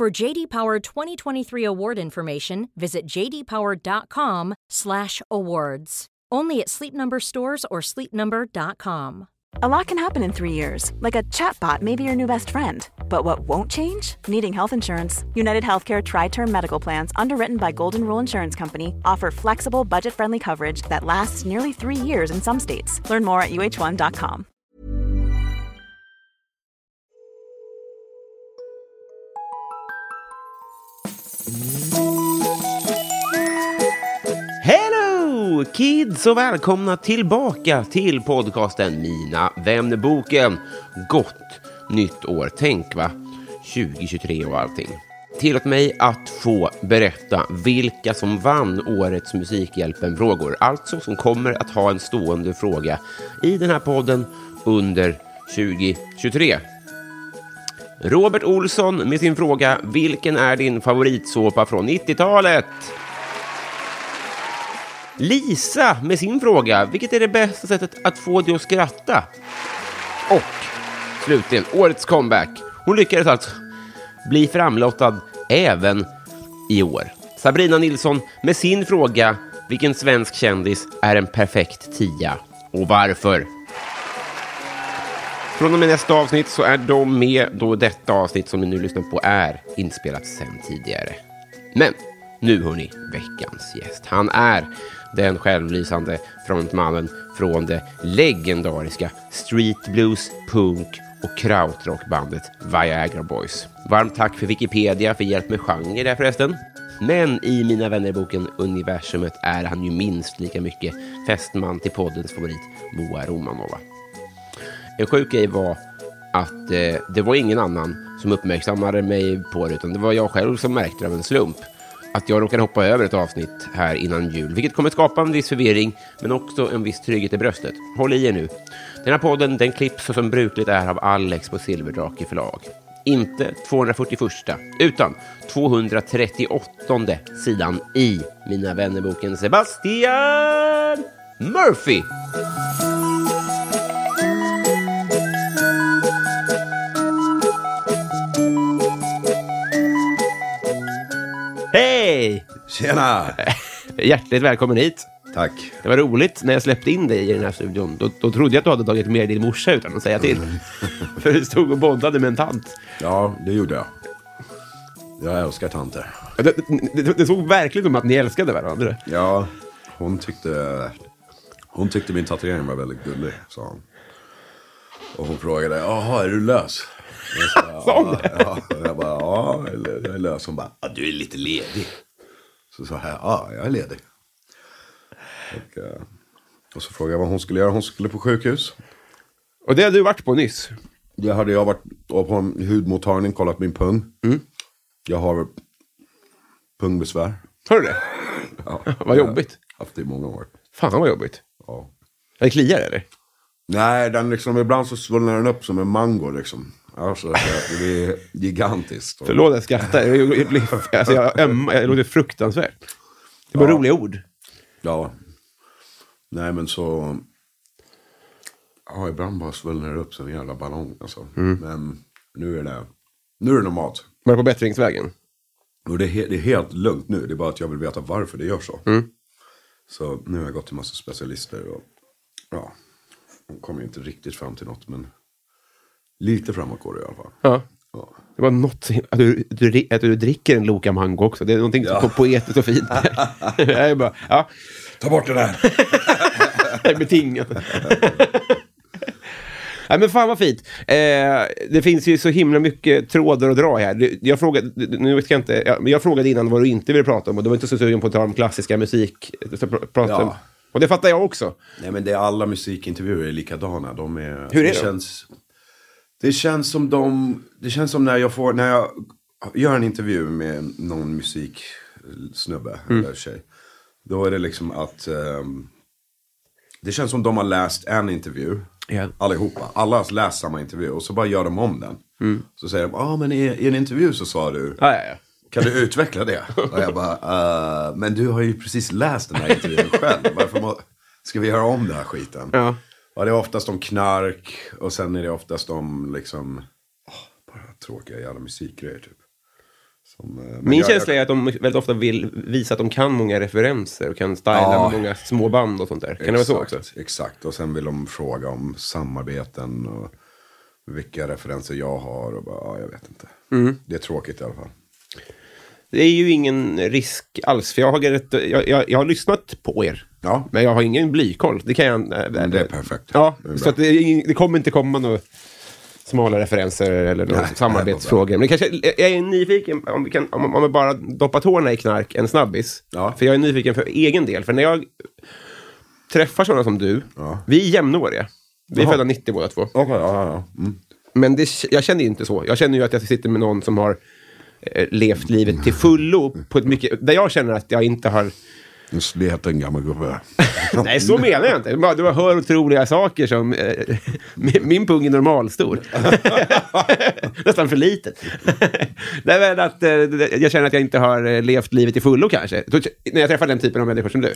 For JD Power 2023 award information, visit jdpower.com/awards. Only at Sleep Number stores or sleepnumber.com. A lot can happen in three years, like a chatbot may be your new best friend. But what won't change? Needing health insurance. United Healthcare Tri Term Medical Plans, underwritten by Golden Rule Insurance Company, offer flexible, budget friendly coverage that lasts nearly three years in some states. Learn more at uh1.com. Hello kids och välkomna tillbaka till podcasten Mina vännerboken. Gott nytt år. Tänk va, 2023 och allting. Tillåt mig att få berätta vilka som vann årets Musikhjälpen-frågor. Alltså som kommer att ha en stående fråga i den här podden under 2023. Robert Olsson med sin fråga Vilken är din favoritsåpa från 90-talet? Lisa med sin fråga Vilket är det bästa sättet att få dig att skratta? Och slutligen, årets comeback. Hon lyckades alltså bli framlottad även i år. Sabrina Nilsson med sin fråga Vilken svensk kändis är en perfekt tia? Och varför? Från och med nästa avsnitt så är de med då detta avsnitt som ni nu lyssnar på är inspelat sen tidigare. Men nu hörni, veckans gäst. Han är den självlysande frontmannen från det legendariska street blues, punk och krautrockbandet Viagra Boys. Varmt tack för Wikipedia för hjälp med genre där förresten. Men i Mina vänner-boken Universumet är han ju minst lika mycket fästman till poddens favorit Moa Romanova. En sjuk grej var att eh, det var ingen annan som uppmärksammade mig på det, utan det var jag själv som märkte det av en slump. Att jag råkade hoppa över ett avsnitt här innan jul, vilket kommer skapa en viss förvirring, men också en viss trygghet i bröstet. Håll i er nu. Den här podden den klipps så som brukligt är av Alex på Silverdrake förlag. Inte 241, utan 238 sidan i Mina vännerboken Sebastian Murphy. Tjena! Hjärtligt välkommen hit. Tack. Det var roligt när jag släppte in dig i den här studion. Då, då trodde jag att du hade tagit med din morsa utan att säga till. För du stod och bondade med en tant. Ja, det gjorde jag. Jag älskar tanter. Det, det, det såg verkligen som att ni älskade varandra. Ja, hon tyckte, hon tyckte min tatuering var väldigt gullig, sa hon. Och hon frågade, jaha, är du lös? Sa, hon det? ja, jag bara, ja, jag är lös. Hon bara, du är lite ledig. Så sa jag, ja, jag är ledig. Och, eh, och så frågade jag vad hon skulle göra. Hon skulle på sjukhus. Och det hade du varit på nyss. Det hade jag varit på en hudmottagning, kollat min pung. Jag har pungbesvär. Har du det? Ja, Vad jobbigt. Haft det i många år. Fan vad jobbigt. Ja. Det kliar eller? Nej, den liksom, ibland så svullnar den upp som en mango liksom. Alltså, det är gigantiskt. Förlåt jag skrattar. Jag, jag, alltså, jag, ömmar. jag låter fruktansvärt. Det var Ja. roliga ord. Ja. Nej, men så... Ja, ibland bara svullnar det upp som en jävla ballong alltså. Men nu är det, nu är det normalt. Var det på bättringsvägen? Och det är, det är helt lugnt nu. Det är bara att jag vill veta varför det gör så. Så nu har jag gått till massa specialister och ja, de kommer ju inte riktigt fram till något, men lite framåt går det i alla fall. Ja. Ja. Det var något, att du, du, att du dricker en Loka Mango också. Det är någonting Ja. så poetiskt och fint. jag bara, ja, Ta bort det där! betingat. Nej men fan vad fint. Eh, det finns ju så himla mycket trådar att dra här. Jag frågade, nu vet jag inte, jag, jag frågade innan vad du inte ville prata om och du var inte så sugen på att tala om klassiska musik. Ja. och det fattar jag också. Nej men det är alla musikintervjuer är likadana. De är, Hur är det? de? Känns, det känns som de, det känns som när jag får, när jag gör en intervju med någon musiksnubbe eller tjej. Då är det liksom att ehm, det känns som de har läst en intervju. Ja. Allihopa. Alla har läst samma intervju och så bara gör de om den. Så säger de, ja ah, men i, i en intervju så sa du, Ja, ja, ja. kan du utveckla det? Och jag bara, "Eh, men du har ju precis läst den här intervjun själv. Varför må, ska vi göra om den här skiten? Ja. Ja, det är oftast om knark och sen är det oftast om liksom, åh, bara tråkiga jävla musikgrejer typ. Som, eh, Min jag- känsla är att de väldigt ofta vill visa att de kan många referenser och kan styla Ja. med många små band och sånt där. Kan det vara så också? Exakt, Exakt, och sen vill de fråga om samarbeten och vilka referenser jag har och bara, ja, jag vet inte. Mm. Det är tråkigt i alla fall. Det är ju ingen risk alls, för jag har, rätt, jag, jag, jag har lyssnat på er. Ja. Men jag har ingen blykoll. Det kan jag... Men det är perfekt. Ja, Det är så det, det kommer inte komma några smala referenser eller några Nej, samarbetsfrågor. Men kanske, jag är nyfiken, om vi, kan, om, om vi bara doppar tårna i knark en snabbis. Ja. För jag är nyfiken för egen del. För när jag träffar sådana som du, Ja. vi är jämnåriga. Vi är födda 90 båda två. Okej, ja, ja. Mm. Men det, jag känner ju inte så. Jag känner ju att jag sitter med någon som har levt livet till fullo. På ett mycket, där jag känner att jag inte har... En sleten gammal gubbe. Nej, så menar jag inte. Bara- Du hör otroliga saker som... Eh, min, pung är normalstor. Nästan för litet. Nej, men att, eh, jag känner att jag inte har eh, levt livet till fullo kanske. När jag träffar den typen av människor som du.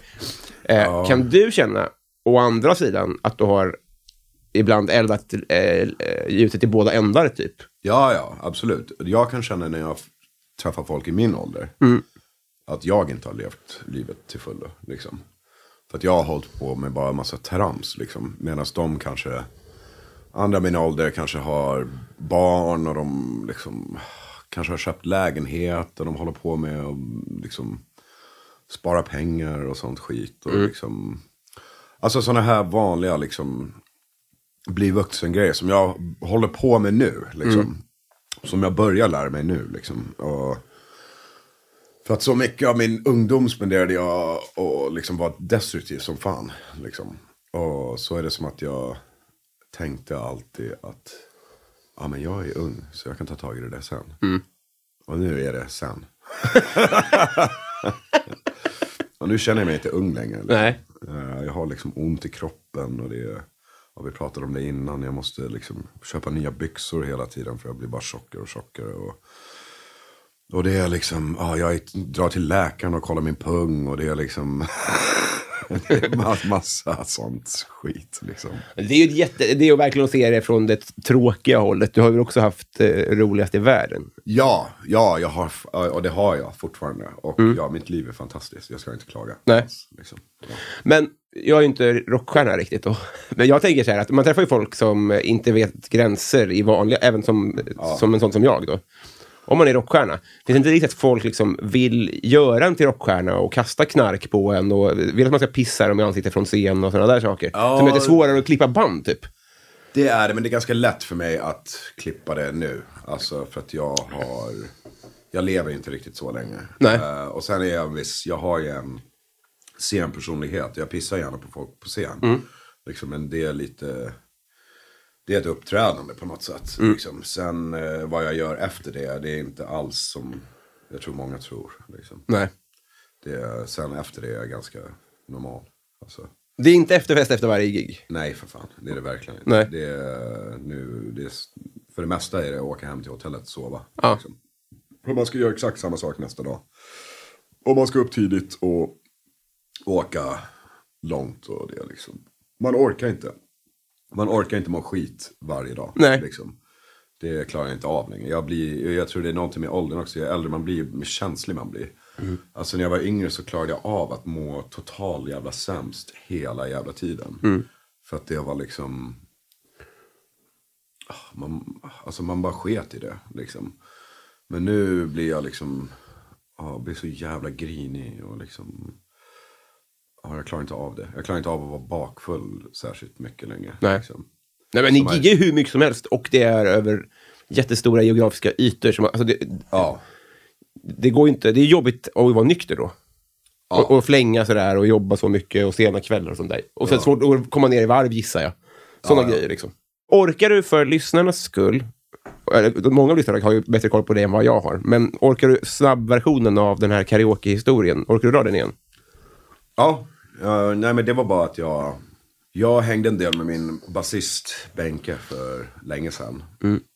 Eh, Kan du känna, å andra sidan, att du har ibland eldat eh, eh, ljuset i båda ändar, typ? Ja, ja, absolut. Jag kan känna när jag träffar folk i min ålder. Att jag inte har levt livet till fullo. Liksom. För att jag har hållit på med bara en massa trams. Liksom. Medan de kanske, andra min ålder kanske har barn och de liksom, kanske har köpt lägenhet. Och de håller på med att liksom, spara pengar och sånt skit. Och liksom, alltså sådana här vanliga liksom, bli vuxen-grejer som jag håller på med nu. Liksom. Som jag börjar lära mig nu. Liksom. Och för att så mycket av min ungdom spenderade jag och liksom var destruktiv som fan. Liksom. Och så är det som att jag tänkte alltid att ja, men jag är ung så jag kan ta tag i det där sen. Och nu är det sen. och nu känner jag mig inte ung längre. Liksom. Nej. Eh, Jag har liksom ont i kroppen och det är, ja, vi pratade om det innan, jag måste liksom köpa nya byxor hela tiden för jag blir bara tjockare och tjockare. Och, och det är liksom, ja, jag drar till läkaren och kollar min pung och det är liksom det är ma- massa sånt skit liksom. Det är ju jätte, det är verkligen att se det från det tråkiga hållet. Du har ju också haft eh, roligast i världen. Ja, ja, jag har, och det har jag fortfarande. Och ja, mitt liv är fantastiskt, jag ska inte klaga. Nej. alls, Liksom. Ja. Men jag är ju inte rockstjärna riktigt då. Men jag tänker så här att man träffar ju folk som inte vet gränser i vanliga, även som, som en sån som jag då. Om man är rockstjärna. Det inte riktigt att folk liksom vill göra en till rockstjärna och kasta knark på en och vill att man ska pissa dem i ansiktet från scen och sådana där saker. Ja. Som gör det svårare att klippa band typ. Det är det, men det är ganska lätt för mig att klippa det nu. Alltså för att jag har, jag lever inte riktigt så länge. Nej. Eh, och sen är jag viss, jag har ju en scenpersonlighet. Jag pissar gärna på folk på scen. Liksom, men det är lite, det är ett uppträdande på något sätt. Liksom. Sen eh, vad jag gör efter det, det är inte alls som jag tror många tror. Liksom. Nej. Det sen efter det är jag ganska normal. Alltså. Det är inte efterfest efter varje gig. Nej, för fan. Det är det verkligen inte. Nej. Det är, nu, det är, för det mesta är det att åka hem till hotellet och sova. Ja. Liksom. För man ska göra exakt samma sak nästa dag. Och man ska upp tidigt och åka långt. Och det liksom, man orkar inte. Man orkar inte må skit varje dag. Nej. Liksom. Det klarar jag inte av längre. Jag, blir, jag tror det är någonting med åldern också. Ju äldre man blir, ju mer känslig man blir. Alltså när jag var yngre så klarade jag av att må total jävla sämst hela jävla tiden. För att det var liksom... Ah, Man, alltså man bara sket i det liksom. Men nu blir jag liksom... Ja, blir så jävla grinig och liksom... Ja, jag klarar inte av det. Jag klarar inte av att vara bakfull särskilt mycket längre. Nej. Liksom. Nej, men ni giggar ju hur mycket som helst och det är över jättestora geografiska ytor. Som, alltså det, Ja. det går inte, det är jobbigt att vara nykter då. Ja. Och, och flänga sådär och jobba så mycket och sena kvällar och sånt där. Och sen svårt att komma ner i varv gissar jag. Sådana Ja, ja. grejer liksom. Orkar du för lyssnarnas skull eller, många lyssnarna har ju bättre koll på det än vad jag har. Men orkar du snabbversionen av den här karaoke-historien? Orkar du dra den igen? Ja, eh, nej men det var bara att jag, jag hängde en del med min basist Benke för länge sedan.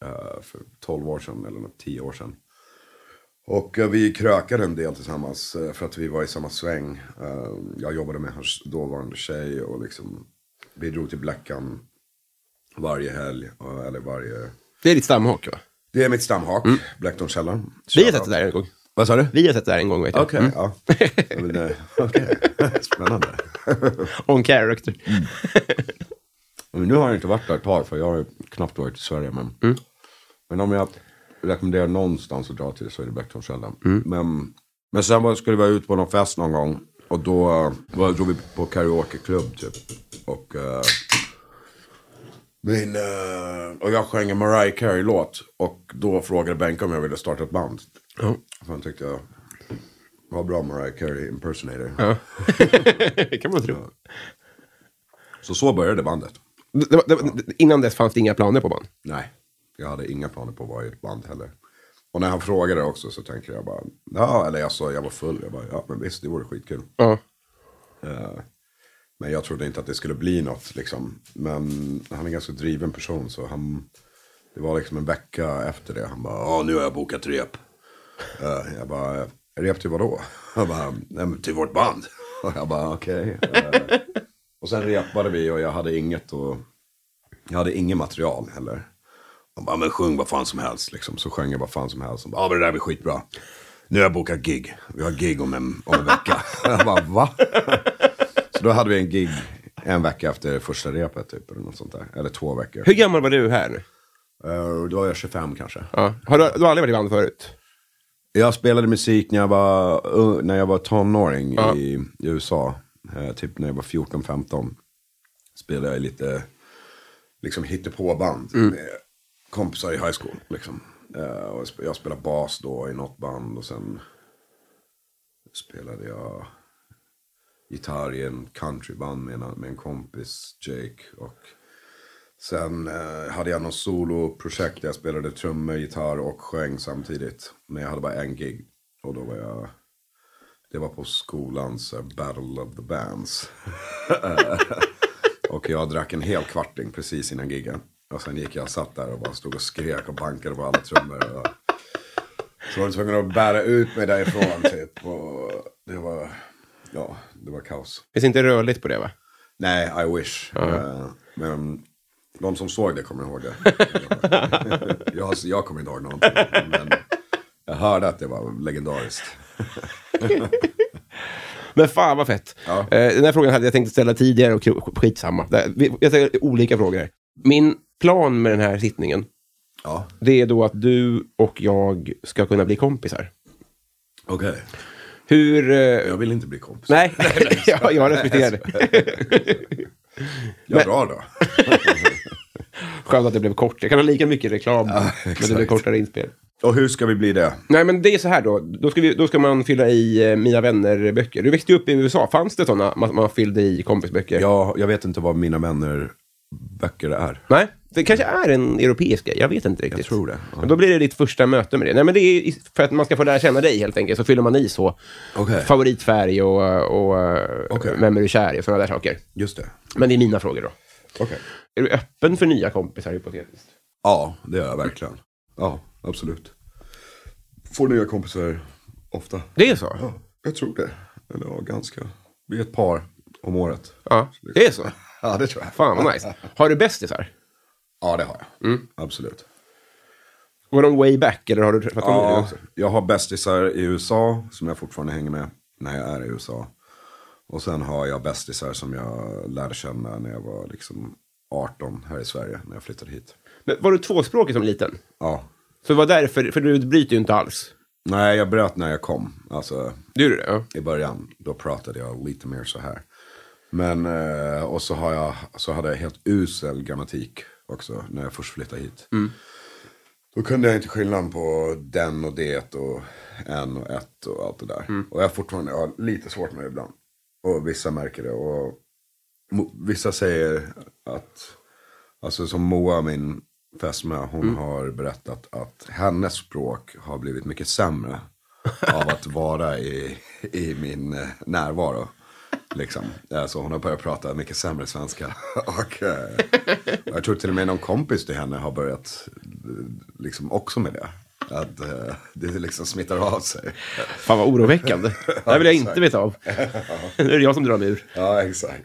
Eh, för 12 år sedan eller något, 10 år sedan. Och eh, vi krökade en del tillsammans eh, för att vi var i samma sväng. Jag jobbade med hans dåvarande tjej och liksom vi drog till Blackan varje helg. Eller varje... Det är ditt stamhak, va? Det är mitt stamhak, Blacktornkällaren. Vi har sett det där en gång. Vad sa du? Vi har sett det där en gång, vet jag. Okej, ja. Ja, men, eh, okej. Spännande. On character. Men nu har jag inte varit där ett tag för jag har knappt varit i Sverige. Men, men om jag rekommenderar någonstans att dra till så är det Blacktornskällan. Men, men sen skulle vi vara ute på någon fest någon gång. Och då eh, var, drog vi på karaokeklubb typ. Och, eh, min, eh, och jag sjöng en Mariah Carey-låt. Och då frågade Benke om jag ville starta ett band. Ja. För han tyckte jag var bra Mariah Carey impersonator. Ja. det kan man tro. Så så började bandet. Det, var- det, var- innan dess fanns det inga planer på band. Nej, jag hade inga planer på att vara i ett band heller. Och när han frågade också så tänkte jag bara, ja, eller jag sa, jag var full. Jag bara, ja men visst, det vore skitkul. Ja. Eh, men jag trodde inte att det skulle bli något liksom. Men han är en ganska driven person så han, det var liksom en vecka efter det. Han bara, ja nu har jag bokat rep. Eh, jag bara, rep till vadå? Han bara, nej men till vårt band. Och jag bara, okej. Eh, och sen repade vi och jag hade inget och jag hade inget material heller. Han bara, men sjung vad fan som helst liksom. Så sjöng jag vad fan som helst. Ja men det där blir skitbra. Nu har jag bokat gig. Vi har gig om en, om en vecka. jag bara, va? Så då hade vi en gig en vecka efter första repet typ. Eller något sånt där. Eller två veckor. Hur gammal var du här? Uh, då var jag 25 kanske. Ja. Har du, du har aldrig varit i band förut? Jag spelade musik när jag var, när jag var tonåring Ja. i, i USA. Eh, typ när jag var 14-15. Spelade jag lite liksom hittepåband med kompisar i high school. Liksom. Eh, och jag spelade bas då i något band och sen spelade jag gitarr i en countryband med en, med en kompis, Jake. Och sen eh, hade jag någon soloprojekt där jag spelade trummor, gitarr och sjöng samtidigt. Men jag hade bara en gig. Och då var jag, det var på skolans eh, Battle of the Bands. och jag drack en hel kvarting precis innan giggen. Och sen gick jag och satt där och bara stod och skrek och bankade på alla trummor. Och så var jag tvungen att bära ut mig därifrån typ. Och det var, ja, det var kaos. Det är inte rörligt på det, va? Nej, I wish. Eh, men de som såg det kommer ihåg det. jag, jag kommer inte ihåg någonting. Men jag hörde att det var legendariskt. Men fan vad fett. Ja. Eh, den här frågan hade jag tänkt ställa tidigare och skitsamma. Jag ställer olika frågor. Min plan med den här sittningen, Ja, det är då att du och jag ska kunna bli kompisar. okej. Hur... eh, Jag vill inte bli kompis. Nej, jag, jag respekterar det. Jag drar då. Skönt att det blev kort. Jag kan ha lika mycket reklam, men det blev kortare inspel. Och hur ska vi bli det? Nej, men det är så här då. Då ska, vi, då ska man fylla i eh, Mina vänner-böcker. Du växte ju upp i USA. Fanns det sådana man, man fyllde i kompisböcker? Jag, jag vet inte vad mina vänner böcker är. Nej, det kanske är en europeisk grej. Jag vet inte riktigt. Jag tror det. Ja. Men då blir det ditt första möte med det. Nej, men det är för att man ska få lära känna dig helt enkelt. Så fyller man i så. Okej. Favoritfärg och, och Okej. vem är du kär i och sådana där saker. Just det. Men det är mina frågor då. Okej. Är du öppen för nya kompisar hypotetiskt? Ja, det är jag verkligen. Ja, absolut. Får nya kompisar ofta. Det är så? Ja, jag tror det. Eller ja, ganska. Vi är ett par om året. Ja, det är så. Ja, det tror jag. Fan vad nice. Har du bästisar? Ja, det har jag. Mm. Absolut. Går de way back eller har du träffat dem Ja, också? jag har bästisar i USA som jag fortfarande hänger med när jag är i USA. Och sen har jag bästisar som jag lärde känna när jag var liksom 18 här i Sverige, när jag flyttade hit. Men var du tvåspråkig som liten? Ja. Så det var därför, för du bryter ju inte alls. Nej, jag bröt när jag kom. Alltså, Du gjorde det? Ja. i början, då pratade jag lite mer så här. Men, eh, och så, har jag, så hade jag helt usel grammatik också när jag först flyttade hit. Då kunde jag inte skillnaden på den och det och en och ett och allt det där. Och jag har fortfarande har lite svårt med det ibland. Och vissa märker det. Och vissa säger att, alltså som Moa, min fästmö, hon har berättat att hennes språk har blivit mycket sämre av att vara i, i min eh, närvaro. Liksom. Alltså hon har börjat prata mycket sämre svenska. och, eh, jag tror till och med någon kompis till henne har börjat eh, liksom också med det. Att eh, det liksom smittar av sig. Fan vad oroväckande. Det här vill jag inte veta av. Nu är det jag som drar mig ur. Ja, exakt.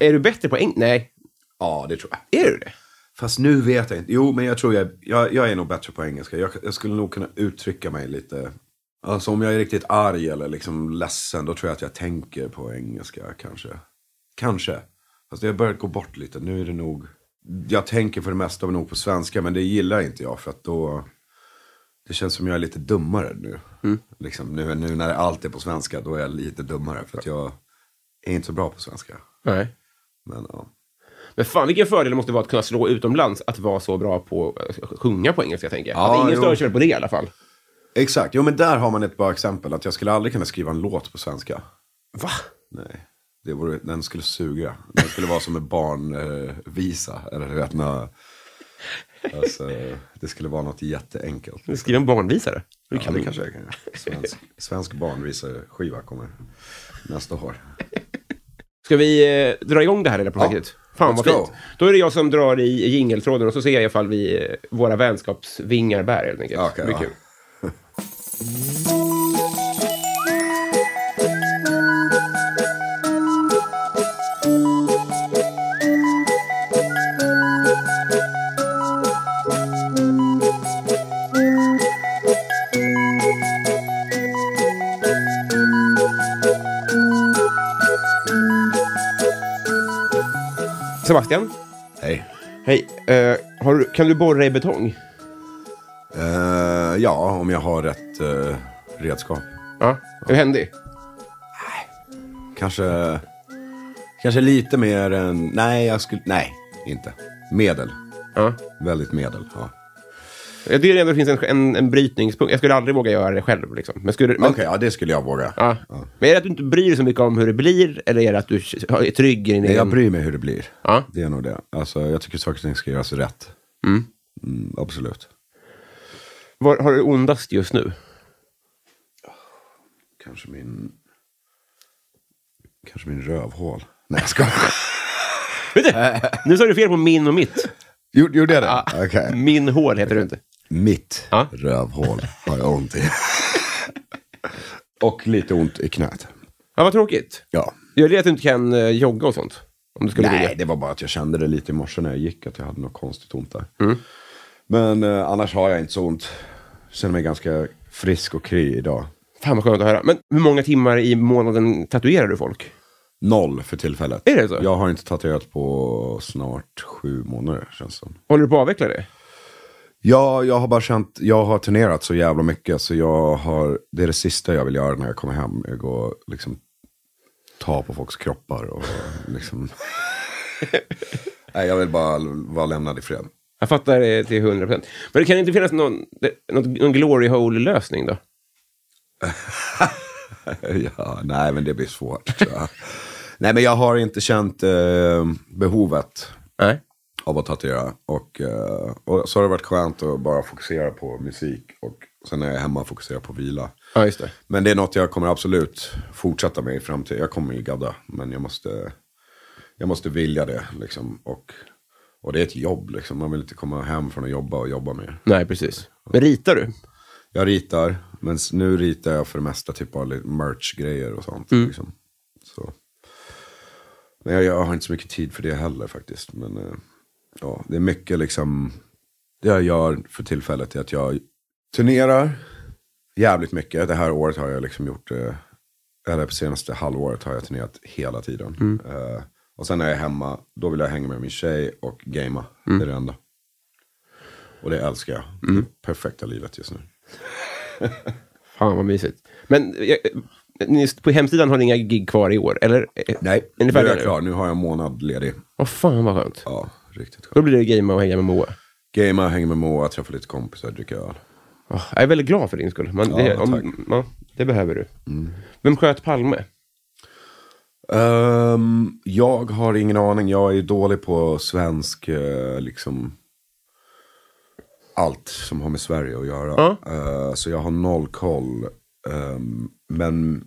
Är du bättre på engelska? Nej. Ja, det tror jag. Är du det? Fast nu vet jag inte. Jo, men jag tror jag, jag, jag är nog bättre på engelska. Jag, jag skulle nog kunna uttrycka mig lite. Alltså om jag är riktigt arg eller liksom ledsen, då tror jag att jag tänker på engelska kanske. Kanske. Fast det har börjat gå bort lite. Nu är det nog, jag tänker för det mesta nog på svenska, men det gillar inte jag för att då, det känns som jag är lite dummare nu. Liksom, nu, nu när allt är på svenska, då är jag lite dummare. För att jag är inte så bra på svenska. Nej. Men ja. Men fan vilken fördel det måste vara att kunna slå utomlands att vara så bra på att sjunga på engelska, tänker jag. Ja, att ingen stör sig på det i alla fall. Exakt, jo men där har man ett bra exempel. Att jag skulle aldrig kunna skriva en låt på svenska. Va? Nej, det vore, den skulle suga. Den skulle vara som en barnvisa. Eh, eller du vet, när, alltså, det skulle vara något jätteenkelt. Du skriver en barnvisare. Du Ja, kan det kanske jag kan. Svensk, svensk barnvisa-skiva kommer nästa år. Ska vi eh, dra igång det här lilla projektet? Fan vad fint. Då är det jag som drar i jingeltråden och så ser jag ifall vi, eh, våra vänskapsvingar bär helt enkelt. Okej, det blir ja. kul. Sebastian, Hej. hej. Eh, har du, kan du borra i betong? Eh, ja, om jag har rätt eh, redskap. Ja. Är du händig? Kanske, kanske lite mer än, nej jag skulle, nej, inte. Medel. Ja. Väldigt medel, ja. Jag tycker ändå det finns en, en, en brytningspunkt. Jag skulle aldrig våga göra det själv. Liksom. Men skulle, men, Okej, ja det skulle jag våga. ja. men är det att du inte bryr dig så mycket om hur det blir? Eller är det att du är trygg i din Nej, egen... jag bryr mig hur det blir. Ja. Det är nog det. Alltså, jag tycker saker och ting ska göras rätt. Mm. Mm, absolut. Var har du ondast just nu? Kanske min... Kanske min rövhål. Nej, jag skojar. Vet du, nu sa du fel på min och mitt. Gjorde gjorde jag det? Ja. Okej. Min hål heter du inte. Mitt Ja. rövhål har jag ont i. och lite ont i knät. Ja, vad tråkigt. Ja. Det att du inte kan eh, jogga och sånt? Om du skulle Nej, vilja. det var bara att jag kände det lite i morse när jag gick, att jag hade något konstigt ont där. Men eh, annars har jag inte så ont. Känner mig ganska frisk och kry idag. Fan vad skönt att höra. Men hur många timmar i månaden tatuerar du folk? Noll för tillfället. Är det så? Jag har inte tatuerat på snart sju månader känns det som. Håller du på att avveckla det? Ja, jag har bara känt, jag har turnerat så jävla mycket så jag har, det är det sista jag vill göra när jag kommer hem. Jag går liksom ta på folks kroppar och liksom. Nej, jag vill bara vara lämnad i fred. Jag fattar det till 100 procent. Men det kan inte finnas någon, någon, någon glory hole-lösning då? ja, nej, men det blir svårt. nej, men jag har inte känt eh, behovet Nej. av att tatuera. Och, eh, och så har det varit skönt att bara fokusera på musik. Och sen när jag är hemma fokusera på vila. Ja, just det. Men det är något jag kommer absolut fortsätta med i framtiden. Jag kommer ju gadda, men jag måste, jag måste vilja det. Liksom. Och, och det är ett jobb, liksom. man vill inte komma hem från att jobba och jobba mer. Nej, precis. Men ritar du? Jag ritar, men nu ritar jag för det mesta typ av merch-grejer och sånt. Mm. Liksom. Så. Men jag, jag har inte så mycket tid för det heller faktiskt. Men eh, ja, det är mycket liksom, det jag gör för tillfället är att jag turnerar jävligt mycket. Det här året har jag liksom gjort, eh, eller på senaste halvåret har jag turnerat hela tiden. Mm. Eh, och sen när jag är hemma, då vill jag hänga med min tjej och gamea. Mm. Det är det enda. Och det älskar jag. Det är perfekta livet just nu. Fan vad mysigt. Men jag, ni, på hemsidan har ni inga gig kvar i år? Eller? eh, Nej, Är nu är jag nu? klar. Nu har jag en månad ledig. Åh fan vad skönt. Ja, riktigt Då skönt. blir det gamea och hänga med Moa. Gamea, hänger med Moa, träffa lite kompisar, dricka öl. Åh, jag är väldigt glad för din skull. Man, Ja, det, tack. Mm. om, ja, det behöver du. Vem sköt Palme? Ehm, jag har ingen aning. Jag är dålig på svensk, eh, liksom, allt som har med Sverige att göra. Ja. Eh, så jag har noll koll. Ehm, men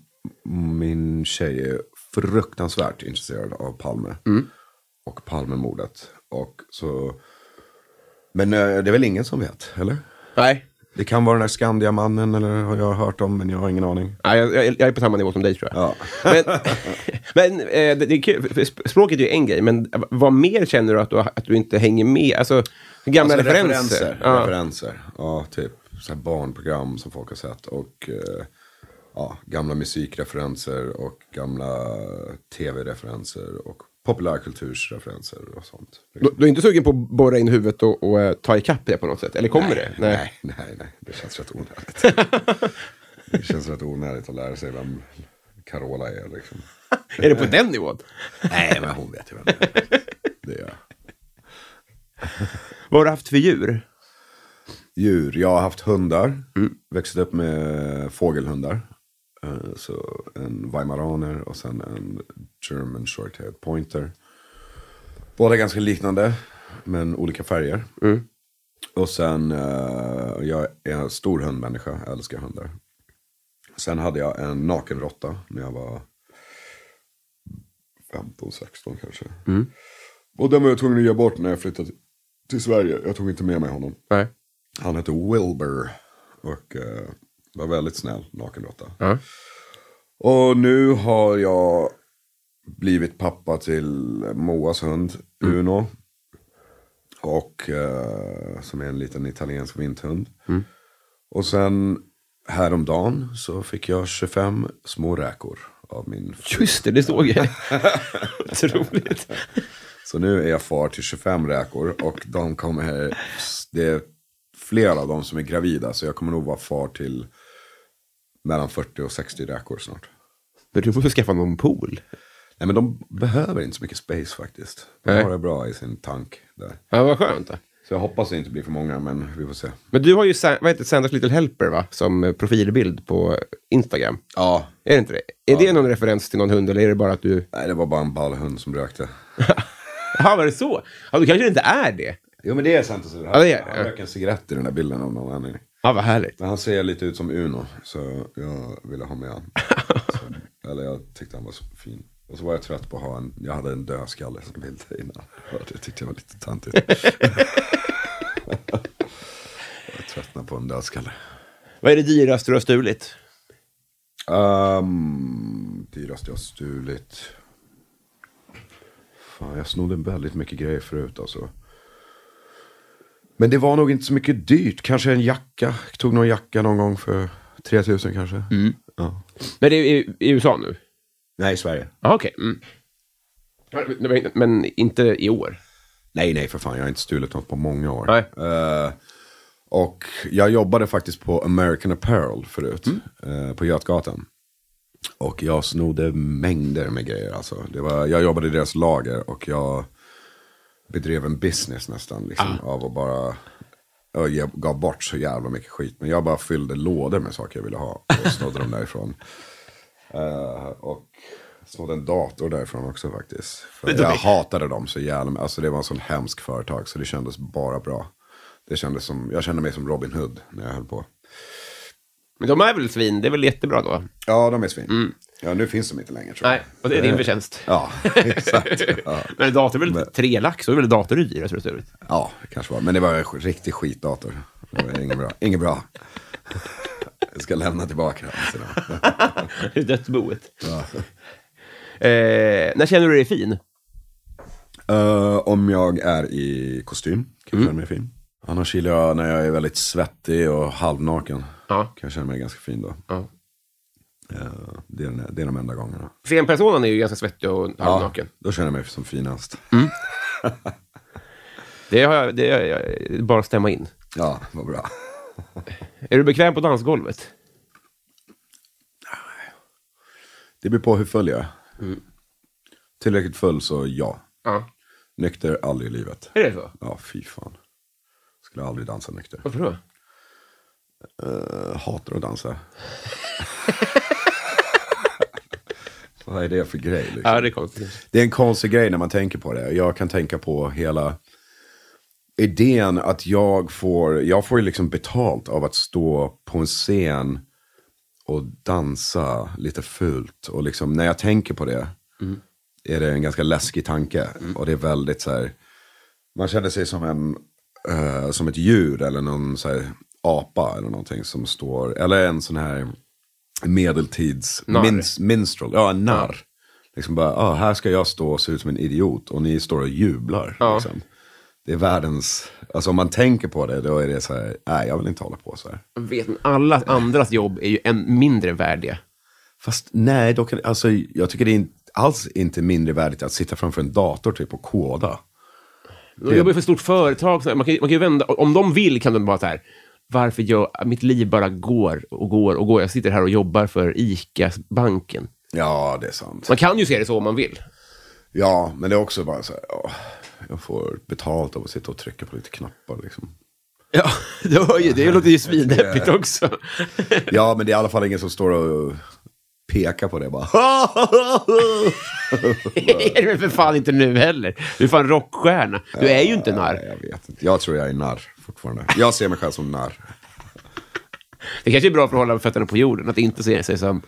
min tjej är fruktansvärt intresserad av Palme. Och Palmemordet. Och så... Men eh, det är väl ingen som vet, eller? Nej. Det kan vara den där Skandiamannen eller har jag hört om, men jag har ingen aning. Nej, jag, jag, jag är på samma nivå som dig tror jag. Ja. Men, men eh, det, är kul, språket är ju en grej, men vad mer känner du att du, att du inte hänger med? Alltså, gamla Alltså, referenser. referenser. Ja. referenser. Ja, typ så barnprogram som folk har sett. Och eh, ja, gamla musikreferenser och gamla tv-referenser. Och populärkultursreferenser och sånt. Du, du är inte sugen på att borra in huvudet och, och eh, ta ikapp det på något sätt? Eller kommer det? Nej, nej, nej. Det känns rätt onödigt. det känns rätt onödigt att lära sig vem Carola är. Liksom. Är det på den nivån? Nej, men hon vet ju vem det är. Det är jag. Vad har du haft för djur? Djur. Jag har haft hundar. Växte upp med fågelhundar. Eh, Så en weimaraner och sen en German short-haired pointer. Båda ganska liknande, men olika färger. Och sen, eh, jag är en stor hundmänniska, jag älskar hundar. Sen hade jag en nakenråtta när jag var 15, 16 kanske. Och den var jag tvungen att ge bort när jag flyttade till Sverige. Jag tog inte med mig honom. Nej. Han hette Wilbur och eh, var väldigt snäll nakenråtta. Ja. Och nu har jag blivit pappa till Moas hund Uno. Och eh, som är en liten italiensk vinthund. Och sen häromdagen så fick jag 25 små räkor av min fru. Just det, det såg jag. Så roligt. Så nu är jag far till 25 räkor och de kommer, det är flera av dem som är gravida så jag kommer nog vara far till mellan 40 och 60 räkor snart. Men du får skaffa någon pool. Nej men de behöver inte så mycket space faktiskt. De Nej. har det bra i sin tank där. Ja, vad skönt. Då. Så jag hoppas det inte blir för många men vi får se. Men du har ju vad heter Sanders Little Helper va? Som eh, profilbild på Instagram. Ja, Är det inte det? Är det någon referens till någon hund eller är det bara att du... nej det var bara en ballhund som rökte. Jaha, var det så? Ja, då kanske det inte är det. Jo men det är sant. Han, Ja, det är det. han röker en cigarett i den där bilden av någon anledning. Ja, vad härligt. Men han ser lite ut som Uno så jag ville ha med så, eller jag tyckte han var så fin. Och så var jag trött på att ha en, jag hade en dödskalle som bild innan. Det tyckte jag var lite tantigt. jag tröttnade på en dödskalle. Vad är det dyraste du har stulit? Um, dyrast jag har stulit. Fan, jag snodde väldigt mycket grejer förut alltså. Men det var nog inte så mycket dyrt. Kanske en jacka. Jag tog någon jacka någon gång för 3000 kanske. Ja. Men det är i, i USA nu? Nej, i Sverige. Ja, okej. Mm. Men, inte i år? Nej, nej för fan. Jag har inte stulit något på många år. Nej. Eh, och jag jobbade faktiskt på American Apparel förut. eh, på Götgatan. Och jag snodde mängder med grejer. Alltså. Det var, jag jobbade i deras lager och jag bedrev en business nästan. Liksom, Av att bara... Jag gav bort så jävla mycket skit. Men jag bara fyllde lådor med saker jag ville ha. Och snodde dem därifrån. Eh, och snodde en dator därifrån också faktiskt. För jag hatade dem så jävla Alltså det var en sån hemsk företag så det kändes bara bra. Det kändes som, jag kände mig som Robin Hood när jag höll på. Men de är väl svin? Det är väl jättebra då? Ja, de är svin. Ja, nu finns de inte längre tror jag. Nej, och det är din förtjänst. Ja, exakt. Ja, Men en dator är väl tre lax? Då är väl dator det du har stulit? ja det kanske var. Men det var en riktig skitdator. Det var inget bra. Inget bra. Jag ska lämna tillbaka den. Det dödsboet. Eh, när känner du dig fin? Eh, om jag är i kostym kan jag känna mig fin. Annars gillar jag när jag är väldigt svettig och halvnaken. Ja. Kan jag känna mig ganska fin då. ja. Det, är, den- det är de enda gångerna. Scenpersonen är ju ganska svettig och halvnaken. då känner jag mig som finast. Det har jag, det är jag, bara att stämma in. Ja, vad bra. Är du bekväm på dansgolvet? Det beror på hur full jag är. Tillräckligt full så ja. Ja. Nykter aldrig i livet. Är det så? Ja, fy fan. Skulle aldrig dansa nykter. Varför då? Uh, hatar att dansa. Vad är det för grej? Liksom? Ja, det är konstigt. Det är en konstig grej när man tänker på det. Jag kan tänka på hela idén att jag får, jag får ju liksom betalt av att stå på en scen och dansa lite fult. Och liksom när jag tänker på det är det en ganska läskig tanke. Och det är väldigt så här, man känner sig som en, eh, som ett djur eller någon så här apa eller någonting som står, eller en sån här medeltids Narr. mins, minstrel, ja en narr. Liksom bara, ah, här ska jag stå och se ut som en idiot och ni står och jublar. Ja. Liksom. Det är världens, alltså om man tänker på det då är det så här, nej jag vill inte hålla på så här. Jag vet, alla andras jobb är ju en mindre värdiga. Fast nej, då kan, alltså, jag tycker det är inte, alls inte mindre värdigt att sitta framför en dator typ och koda. De jobbar ju för ett stort företag. Man kan, man kan vända, om de vill kan de bara så här, varför gör mitt liv bara går och går och går. Jag sitter här och jobbar för ICA-banken. Ja, det är sant. Man kan ju se det så om man vill. Ja, men det är också bara så här, åh, jag får betalt av att sitta och trycka på lite knappar liksom. Ja, det, var ju, det låter ju svindeppigt också. Ja, men det är i alla fall ingen som står och pekar på det bara. det är det för fan inte nu heller. Du är fan rockstjärna. Du är ju inte narr. jag vet inte. Jag tror jag är narr fortfarande. Jag ser mig själv som narr. Det kanske är bra för att hålla fötterna på jorden, att inte se sig som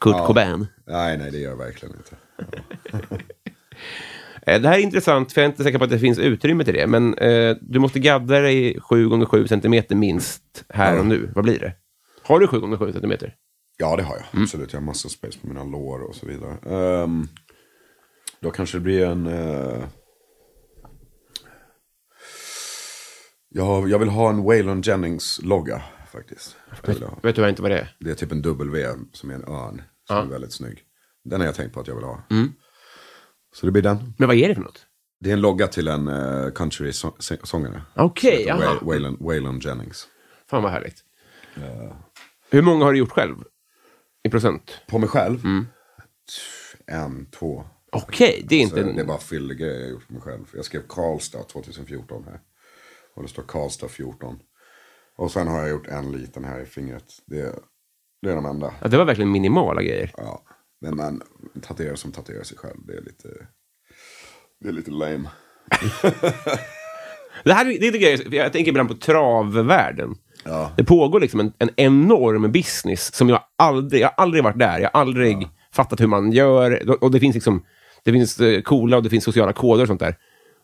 Kurt Cobain. Nej, nej, det gör jag verkligen inte. Eh, Det här är intressant, för jag är inte säker på att det finns utrymme till det. Men eh, du måste gadda dig 7 gånger 7 centimeter minst här och nu. Vad blir det? Har du 7 gånger 7 centimeter? Ja, det har jag. Absolut. Jag har massa space på mina lår och så vidare. Ehm, då kanske det blir en... Uh... Jag, jag vill ha en Waylon Jennings-logga faktiskt. Ha. Vet du inte vad det är? det är typ en W som är en örn. Som är väldigt snygg. Den har jag tänkt på att jag vill ha. Så det blir den. Men vad är det för något? Det är en logga till en uh, country-sångare. Okej. Way- Waylon, Waylon Jennings. Fan vad härligt. Hur många har du gjort själv? I procent? På mig själv? En, två. Okej, det är Så inte... det är bara fyllegrejer jag gjort för mig själv. Jag skrev Karlstad 2014 här. Och det står Karlstad 14. Och sen har jag gjort en liten här i fingret. Det, det är de enda. Ja, det var verkligen minimala grejer. Ja. Men man tatuerar som tatuerar sig själv. Det är lite, det är lite lame. Det här det är grejer, jag tänker ibland på travvärlden. Ja. Det pågår liksom en, en enorm business som jag aldrig, jag har aldrig varit där. Jag har aldrig fattat hur man gör. Och det finns liksom, det finns eh, coola och det finns sociala koder och sånt där.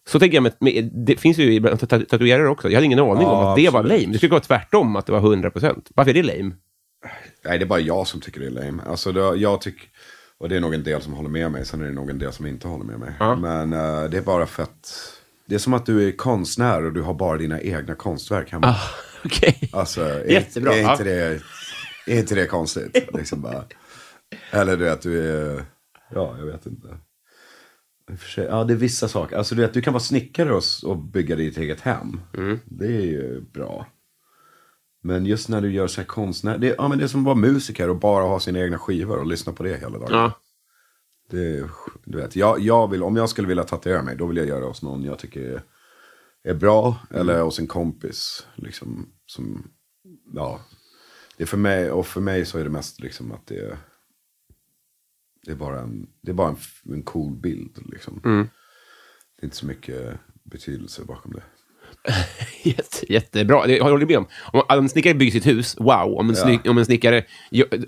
Så tänker jag, med, med, det finns ju tatuerare också. Jag hade ingen aning om Ja, att det var absolut. lame. Det skulle vara tvärtom, att det var 100%. Varför är det lame? Nej, det är bara jag som tycker det är lame. Alltså, det, jag tycker, och det är nog en del som håller med mig. Sen är det nog en del som inte håller med mig. Ja. Men eh, det är bara för att... Det är som att du är konstnär och du har bara dina egna konstverk hemma. Ah, Okej. Alltså, är, Jättebra, Är inte, det, är inte det konstigt? Liksom bara. Eller du vet, du är... Ja, jag vet inte. Ja, det är vissa saker. Alltså du vet, du kan vara snickare och, och bygga ditt eget hem. Mm. Det är ju bra. Men just när du gör så här konstnär. Det, ja, men det är som att vara musiker och bara ha sina egna skivor och lyssna på det hela dagen. Ja. Det, du vet, jag, jag vill, om jag skulle vilja tatuera mig, då vill jag göra det hos någon jag tycker är, bra. Eller hos en kompis. Liksom, som, ja. Det är för mig, och för mig så är det mest liksom att det är, det är bara en, det är bara en, en cool bild. Liksom. Det är inte så mycket betydelse bakom det. Jätte, jättebra. Det jag håller med om. Om en snickare bygger sitt hus, wow. Om en, snick, om en snickare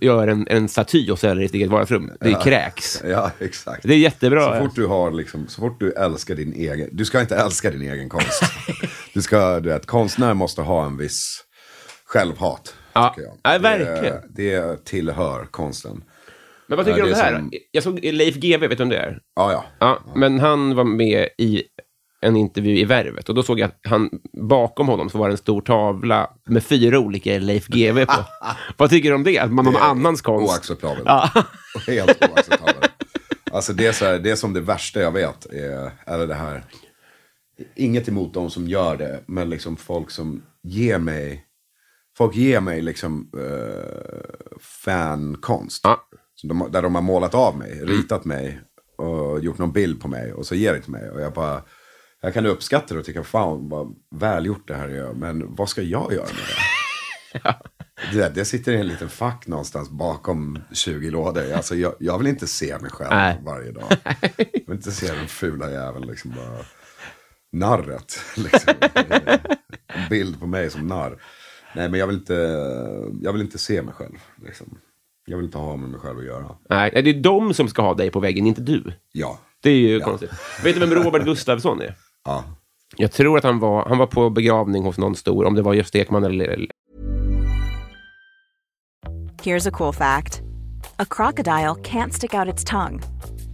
gör, en, en staty och säljer i sitt eget vardagsrum, det kräks. Ja, exakt. Det är jättebra. Så fort du har liksom, så fort du älskar din egen, du ska inte älska din egen konst. du ska, du vet, konstnär måste ha en viss självhat. Ja. jag. Ja, verkligen. Det, det tillhör konsten. Men vad tycker Ja, du om det det är här? som- Jag såg Leif GW, vet du om det är? Ja, ja. Ja, men han var med i en intervju i Värvet och då såg jag att han, bakom honom så var det en stor tavla med fyra olika Leif GW på. Vad tycker du om det? Att man någon är annans konst? Oacceptabelt. Ja. Helt oacceptabelt. Alltså det är, så här, det är som det värsta jag vet. Är, eller det här. Inget emot de som gör det. Men liksom folk som ger mig. Folk ger mig liksom uh, fankonst. Ja. De, där de har målat av mig, ritat mig. Och gjort någon bild på mig. Och så ger det till mig. Och jag bara. Jag kan uppskatta det och tycka fan vad välgjort det här är. Men vad ska jag göra med det? Det, det sitter i en liten fack någonstans bakom 20 lådor. Alltså, jag, jag vill inte se mig själv Nej. varje dag. Jag vill inte se den fula jäveln liksom bara. narret. Liksom. en bild på mig som narr. Nej men jag vill inte, jag vill inte se mig själv. Liksom. Jag vill inte ha med mig själv att göra. Nej, det är de som ska ha dig på väggen, inte du. Ja. Det är ju konstigt. Vet du vem Robert Gustafsson är? Ja. Jag tror att han var, han var på begravning hos någon stor, om det var Gösta Ekman eller... Here's a cool fact a crocodile can't stick out its tongue.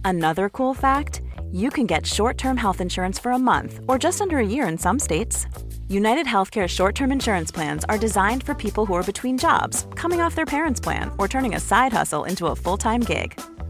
Another cool fact you can get short term health insurance for a month or just under a year in some states. United Healthcare short term insurance plans are designed for people who are between jobs, coming off their parents' plan, or turning a side hustle into a full time gig.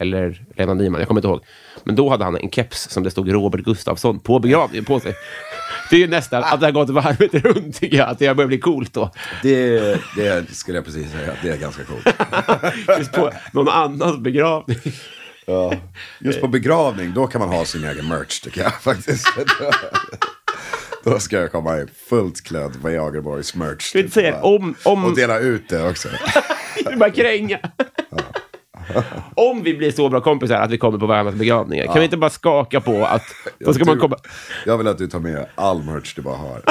eller Lena Nyman, jag kommer inte ihåg. Men då hade han en keps som det stod Robert Gustafsson på begravningen på sig. Det är ju nästan att det har gått varvet runt, tycker jag. Att det börjar bli coolt då. Det, det skulle jag precis säga, det är ganska coolt. Just på någon annans begravning. Ja. Just på begravning, då kan man ha sin egen merch tycker jag faktiskt. Då ska jag komma i fullt klädd med Jagerborgs merch. Säga, om- om- Och dela ut det också. Du bara kränga. Om vi blir så bra kompisar att vi kommer på varandras begravningar, kan vi inte bara skaka på att då ska man komma... Jag vill att du tar med all merch du bara har.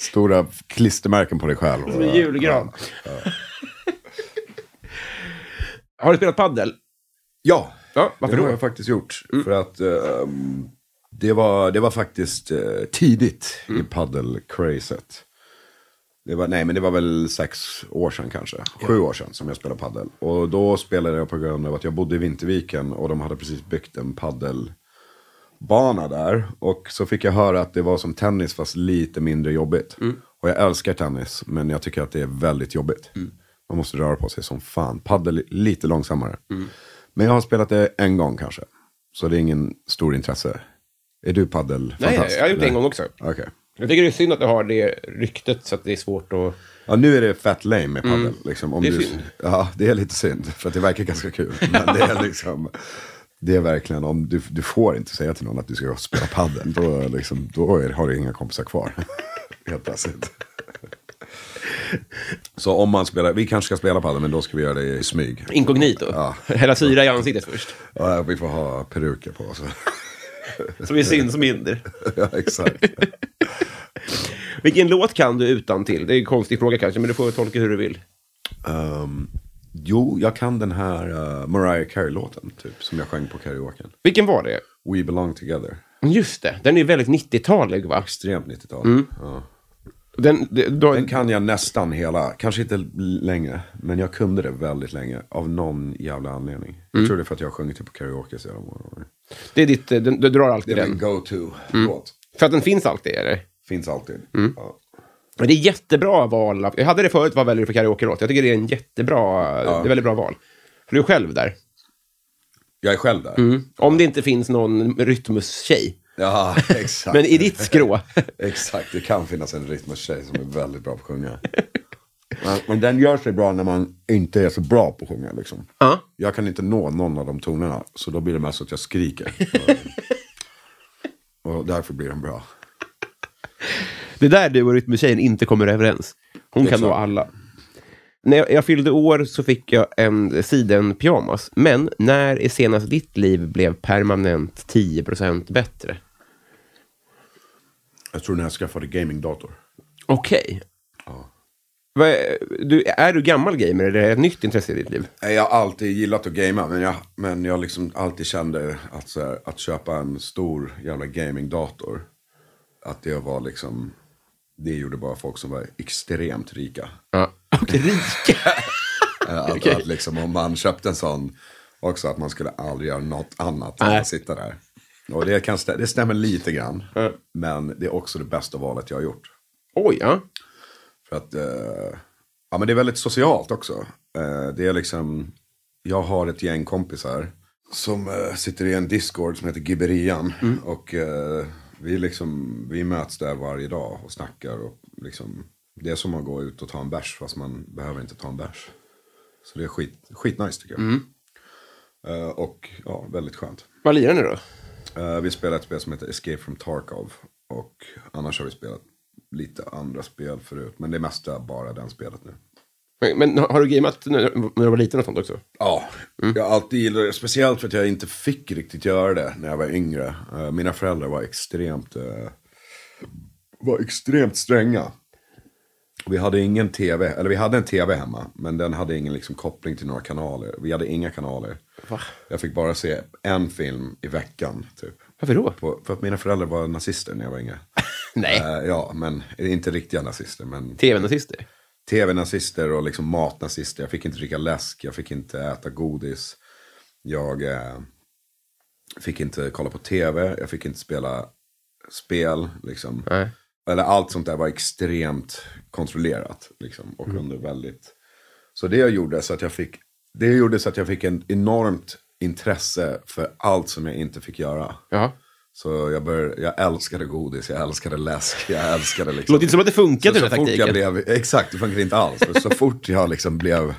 Stora klistermärken på dig själv. Som en julgran. Har du spelat paddel? Ja, Ja, varför det då? har jag faktiskt gjort. För att ehm, det, var, det var faktiskt eh, tidigt i paddel-crazet. Det var, nej, men det var väl sex år sedan kanske. Sju år sedan som jag spelade paddel. Och då spelade jag på grund av att jag bodde i Vinterviken och de hade precis byggt en paddelbana där. Och så fick jag höra att det var som tennis fast lite mindre jobbigt. Och jag älskar tennis, men jag tycker att det är väldigt jobbigt. Man måste röra på sig som fan. Paddel lite långsammare. Men jag har spelat det en gång kanske. Så det är ingen stor intresse. Är du paddel Nej, jag har gjort det en gång också. Okej. Jag tycker det är synd att du har det ryktet så att det är svårt att... Ja, nu är det fett lame med padel. Liksom, om Det är du, synd. Ja, det är lite synd. För att det verkar ganska kul. Men det är liksom... Det är verkligen om du, du får inte säga till någon att du ska spela padel. Då, liksom, då är, har du inga kompisar kvar. Helt plötsligt. Så om man spelar, vi kanske ska spela padel men då ska vi göra det i smyg. Inkognito. Ja. Hälla syra i ansiktet först. Ja, vi får ha peruker på oss. Så vi syns mindre. ja, exakt. Vilken låt kan du utan till? Det är en konstig fråga kanske, men du får tolka hur du vill. Um, jo, jag kan den här uh, Mariah Carey-låten typ, som jag sjöng på karaoken. Vilken var det? We belong together. Just det, den är väldigt 90-talig va? Extremt 90-tal. Ja. Den, då, Den kan jag nästan hela, kanske inte längre, men jag kunde det väldigt länge. Av någon jävla anledning. Jag tror det är för att jag har sjungit det på karaoke så jävla många gånger. Det är ditt, den, du drar Det alltid är min den. go-to-låt. För att den finns alltid, eller? Finns alltid. Ja. Men det är jättebra val. Jag hade det förut, vad väljer du för karaoke-låt? Jag tycker det är en jättebra, det är väldigt bra val. För du är själv där. Jag är själv där. Om det inte finns någon rytmus-tjej. Ja, exakt. Men i ditt skrå. Exakt, det kan finnas en rytmustjej som är väldigt bra på att sjunga. Men, den gör sig bra när man inte är så bra på att sjunga. Liksom. Ja. Jag kan inte nå någon av de tonerna, så då blir det mest att jag skriker. och, och därför blir den bra. Det är där du och rytmustjejen inte kommer överens. Hon kan nå alla. När jag, jag fyllde år så fick jag en sidenpyjamas. Men när är senast ditt liv blev permanent 10% bättre? Jag tror när jag skaffade gamingdator. Okej. Du, är du gammal gamer eller är det ett nytt intresse i ditt liv? Jag har alltid gillat att gamea, men jag, men jag liksom alltid kände att, så här, att köpa en stor jävla gamingdator, att det var liksom, det gjorde bara folk som var extremt rika. Ja. Och rika. Att, Okej. att liksom, om man köpte en sån, också att man skulle aldrig göra något annat än att sitta där. Och det, kan, det stämmer lite grann, Ja. men det är också det bästa valet jag har gjort. Oj, ja. För att, eh, ja men det är väldigt socialt också. Eh, det är liksom, jag har ett gäng kompisar som eh, sitter i en Discord som heter Gibberian. Och eh, vi, liksom, vi möts där varje dag och snackar. Och liksom, det är som att gå ut och ta en bärs fast man behöver inte ta en bärs. Så det är skit, skitnice tycker jag. Eh, och ja, väldigt skönt. Vad lirar ni då? Eh, vi spelar ett spel som heter Escape from Tarkov. Och annars har vi spelat lite andra spel förut. Men det mesta bara den spelet nu. Men, har du gameat när, du var liten och sånt också? Ja, jag har alltid gillat det. Speciellt för att jag inte fick riktigt göra det när jag var yngre. Eh, mina föräldrar var extremt, eh, var extremt stränga. Vi hade ingen tv, eller vi hade en tv hemma. Men den hade ingen liksom, koppling till några kanaler. Vi hade inga kanaler. Va? Jag fick bara se en film i veckan. Typ. Varför då? På, för att mina föräldrar var nazister när jag var yngre. Nej. Eh, ja, men inte riktiga nazister. Men TV-nazister? tv-nazister och liksom matnazister. Jag fick inte dricka läsk, jag fick inte äta godis. Jag eh, fick inte kolla på tv, jag fick inte spela spel. Liksom. Nej. Eller allt sånt där var extremt kontrollerat. Liksom, och under väldigt... Så det gjorde så att jag fick, det gjorde så att jag fick en enormt intresse för allt som jag inte fick göra. Ja. Så jag, bör, jag älskade godis, jag älskade läsk, jag älskade Det liksom... låter inte som att det funkar Så, så fort jag blev, exakt, det funkar inte alls. Så fort jag liksom blev,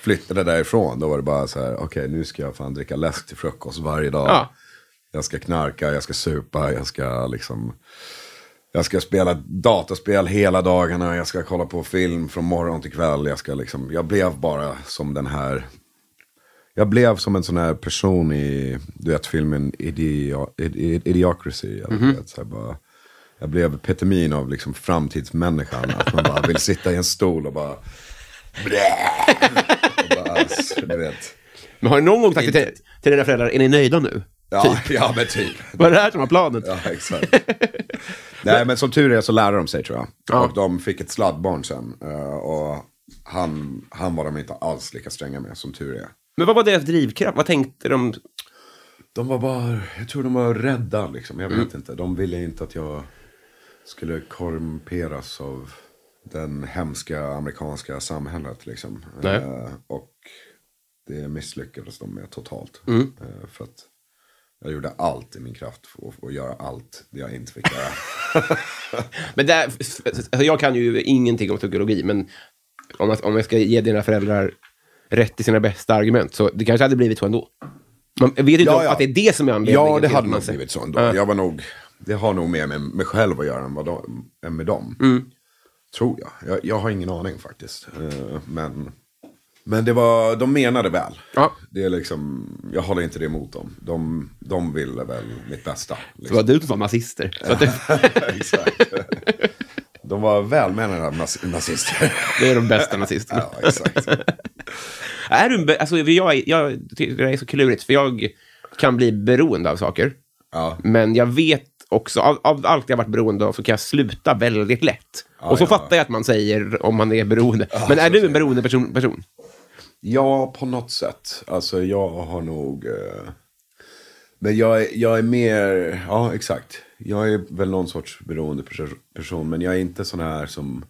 flyttade därifrån, då var det bara så här, okej nu ska jag fan dricka läsk till frukost varje dag. Ja. Jag ska knarka, jag ska supa, jag ska liksom, jag ska spela dataspel hela dagarna, jag ska kolla på film från morgon till kväll. Jag, ska liksom, jag blev bara som den här, jag blev som en sån här person i, du vet filmen Idio, Idi- Idiocracy. Eller, du vet, så bara, jag blev epitemin av liksom framtidsmänniskan. Att man bara vill sitta i en stol och bara... och bara du vet. Men har du någon gång sagt till, till dina föräldrar, är ni nöjda nu? Ja, ja, men typ. Var det här som var planen? Ja, exakt. Nej, men som tur är så lärde de sig tror jag. Ja. Och de fick ett sladdbarn sen. eh, Och han, han var de inte alls lika stränga med, som tur är. Men vad var deras drivkraft? Vad tänkte de? De var bara, jag tror de var rädda liksom. Jag vet inte. De ville inte att jag skulle korrumperas av den hemska amerikanska samhället liksom. Eh, och det misslyckades de med totalt. Mm. Eh, för att jag gjorde allt i min kraft för att, göra allt det jag inte fick göra. Men där, alltså jag kan ju ingenting om psykologi, men om jag, om jag ska ge dina föräldrar rätt i sina bästa argument, så det kanske hade blivit så ändå. Man vet inte Ja, ja. att det är det som är anledningen. Ja, det hade nog blivit så ändå. Ja. Jag var nog, det har nog mer med mig själv att göra än, vad de, än med dem. Mm. Tror jag. jag. Jag har ingen aning faktiskt. Eh, Men, men det var, de menade väl. Ja. Det är liksom, jag håller inte det emot dem. De, de ville väl mitt bästa. Det Liksom. var du som var nazister. Det, exakt. De var välmenande naz- nazister. det är de bästa nazisterna. ja, exakt. Är du, alltså, jag, jag det är så klurigt, för jag kan bli beroende av saker. Ja. Men jag vet också, av, av allt jag varit beroende av så kan jag sluta väldigt lätt. Ja, och så ja. fattar jag att man säger om man är beroende. Men är du en beroende person? person? Ja, på något sätt. Alltså jag har nog... Eh... Men jag är, jag är mer... Ja, exakt. Jag är väl någon sorts beroende perso- person. Men jag är inte sån här som...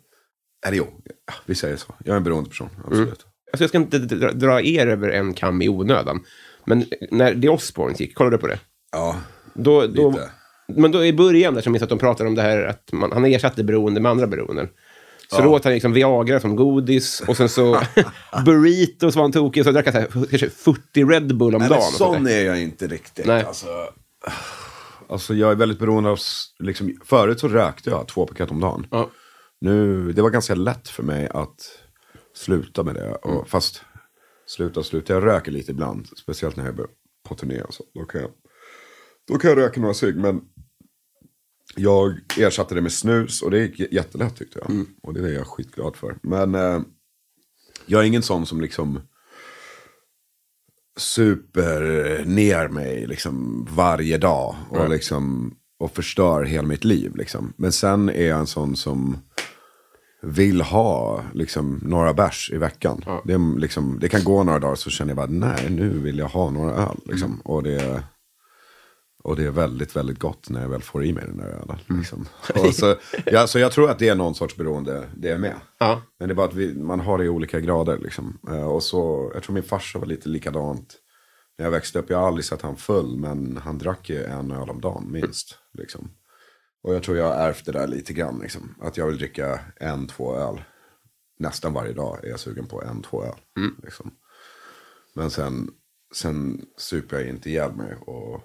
Eller jo, ja, vi säger så. Jag är en beroende person, absolut. Alltså jag ska inte dra, dra er över en kam i onödan. Men när The Osbournes gick, kollade du på det? Ja, Då, då, Lite. men då i början där som minns att de pratade om det här att man, han ersatte beroende med andra beroenden. Så då åt han liksom Viagra som godis och sen så burritos var han tokig och så drack han så här, kanske 40 Red Bull om Nej, dagen. men sån är jag inte riktigt. Nej. Alltså, alltså jag är väldigt beroende av... Liksom, förut så rökte jag två paket om dagen. Ja. Nu, det var ganska lätt för mig att sluta med det. Och, Mm. Fast sluta sluta. Jag röker lite ibland. Speciellt när jag är på turné. och Så. Då, kan jag, då kan jag röka några cigg. Men jag ersatte det med snus. Och det gick jättelätt tyckte jag. Mm. Och det är jag skitglad för. Men eh, jag är ingen sån som liksom super ner mig liksom varje dag. Och, liksom, och förstör hela mitt liv. Liksom. Men sen är jag en sån som vill ha liksom, några bärs i veckan. Det, är, liksom, det kan gå några dagar så känner jag bara, nej nu vill jag ha några öl. Liksom. Och, det, och det är väldigt, väldigt gott när jag väl får i mig den där ölen. Liksom. Och så, ja, så jag tror att det är någon sorts beroende det är med. Ja. Men det är bara att vi, man har det i olika grader. Liksom. Eh, Och så, jag tror min farsa var lite likadant. När jag växte upp, jag har aldrig sett han full, men han drack ju en öl om dagen minst. Liksom. Och jag tror jag har ärvt det där lite grann. Liksom. Att jag vill dricka en, två öl. Nästan varje dag är jag sugen på en, två öl. Liksom. Men sen, sen super jag inte ihjäl mig och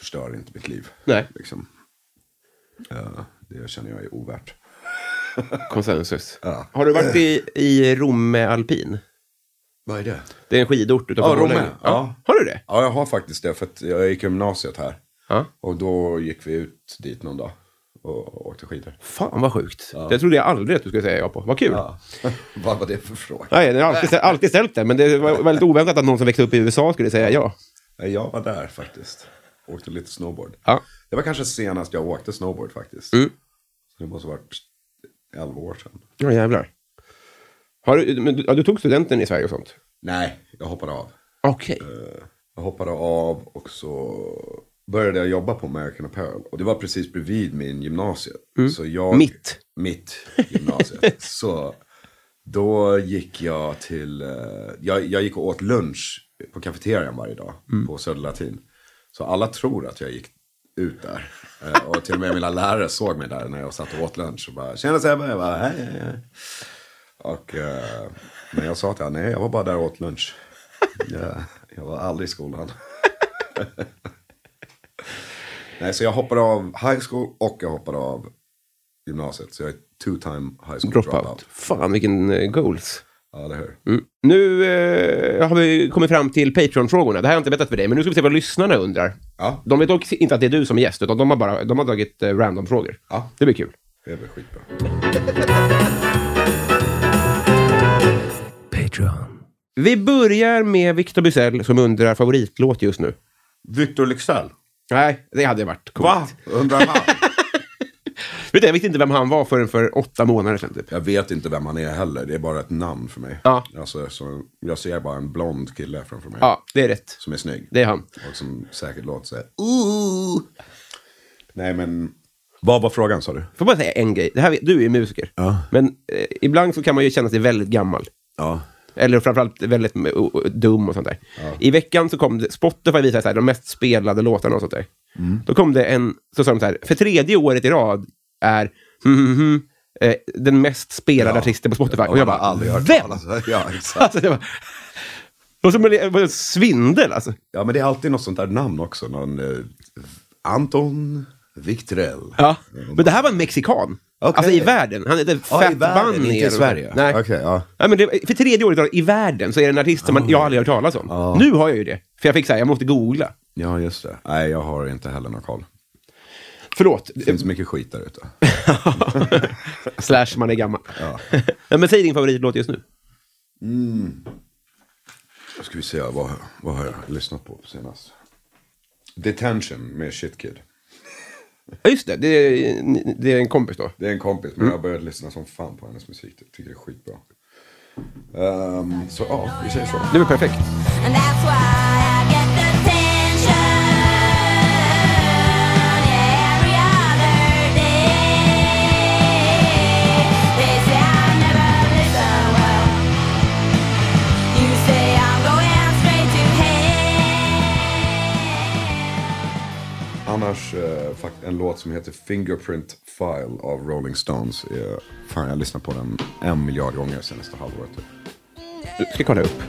förstör inte mitt liv. Nej. Liksom. Eh, det känner jag är ovärt. Konsensus. Ja. Har du varit i, i Romme alpin? Vad är det? Det är en skidort utanför Ja, Romme. Borlänge. Ja. Har du det? Ja, jag har faktiskt det. För att jag gick gymnasiet här. Ja. Och då gick vi ut dit någon dag. Och åkte skidor. Fan vad sjukt. Det trodde jag aldrig att du skulle säga ja på. Vad kul. Ja. Vad var det för fråga? Nej, jag har alltid, alltid ställt det, men det var väldigt oväntat att någon som växte upp i USA skulle säga ja. Jag var där faktiskt. Åkte lite snowboard. Ja. Det var kanske senast jag åkte snowboard faktiskt. Mm. Så det måste ha varit 11 år sedan. Ja, jävlar. Har du, men, du- ja, du tog studenten i Sverige och sånt? Nej, jag hoppade av. Okej. Jag hoppade av och så började jag jobba på American Apparel. Och det var precis bredvid min gymnasiet. Så jag, Mitt. Mitt gymnasiet. så då gick jag till, eh, jag, jag gick och åt lunch på kafeterian varje dag på Södra Latin. Så alla tror att jag gick ut där. Eh, och till och med mina lärare såg mig där när jag satt och åt lunch. Och bara, tjena Sebbe, jag bara, hej, hej, hej. Och, eh, men jag sa till honom, nej jag var bara där och åt lunch. Jag, jag var aldrig i skolan. Nej, så jag hoppade av high school och jag hoppade av gymnasiet. Så jag är two-time high school dropout. Dropout. Fan, vilken eh, goals. Ja, det hör. Mm. Nu eh, har vi kommit fram till Patreon-frågorna. Det här har jag inte berättat för dig, men nu ska vi se vad lyssnarna undrar. Ja, De vet dock inte att det är du som är gäst, utan de har bara de har dragit eh, random-frågor. Ja. Det blir kul. det väl skitbra. Vi börjar med Victor Bysell som undrar favoritlåt just nu. Victor Leksell. Nej, det hade varit coolt. Va? Undrar han? Vet du, jag visste inte vem han var förrän för åtta månader sedan. Typ. jag vet inte vem han är heller. Det är bara ett namn för mig. Ja. Alltså, så jag ser bara en blond kille framför mig. Ja, det är rätt. Som är snygg. Det är han. Och som säkert låter så här. Ooh. Nej, men. Vad var frågan sa du? Får bara säga en grej. Det här, du är ju musiker. Ja. Men eh, ibland så kan man ju känna sig väldigt gammal. Ja. Eller framförallt väldigt eh, dum och sånt där. I veckan så kom det, Spotify visade så här, de mest spelade låtarna och sånt där. Mm. Då kom det en, så sa de så här, för tredje året i rad är hmm, hmm, hmm, eh, den mest spelade Ja. artisten på Spotify. Och jag bara, har aldrig hört vem? Ja, exakt. Alltså, det var, som en, svindel alltså. Ja, men det är alltid något sånt där namn också. Någon, eh, Anton Victorell. Ja. Men det här var en mexikan. Okej. Alltså i världen. Han heter i Fat Bunny. inte i. Sverige. Nej. Okej, ja. Nej, men det, för tredje året i världen så är det en artist som man, jag aldrig hört talas om. Nu har jag ju det. För jag fick säga, jag måste googla. Ja, just det. Nej, jag har inte heller någon koll. Förlåt. Det finns mycket skit där ute. Slash man är gammal. Ja. Men säg din favoritlåt just nu. Då ska vi se, vad, vad har jag lyssnat på senast? Detention med Shitkid. Ja, just det. Det är, det är en kompis då. Det är en kompis, men jag har börjat lyssna som fan på hennes musik. Jag tycker det är skitbra. Ehm, så ja, vi säger så. Det är perfekt. Annars, eh, fakt- en låt som heter Fingerprint File av Rolling Stones. Är, fan, jag har lyssnat på den en miljard gånger senaste halvåret. Typ. Du ska kolla upp.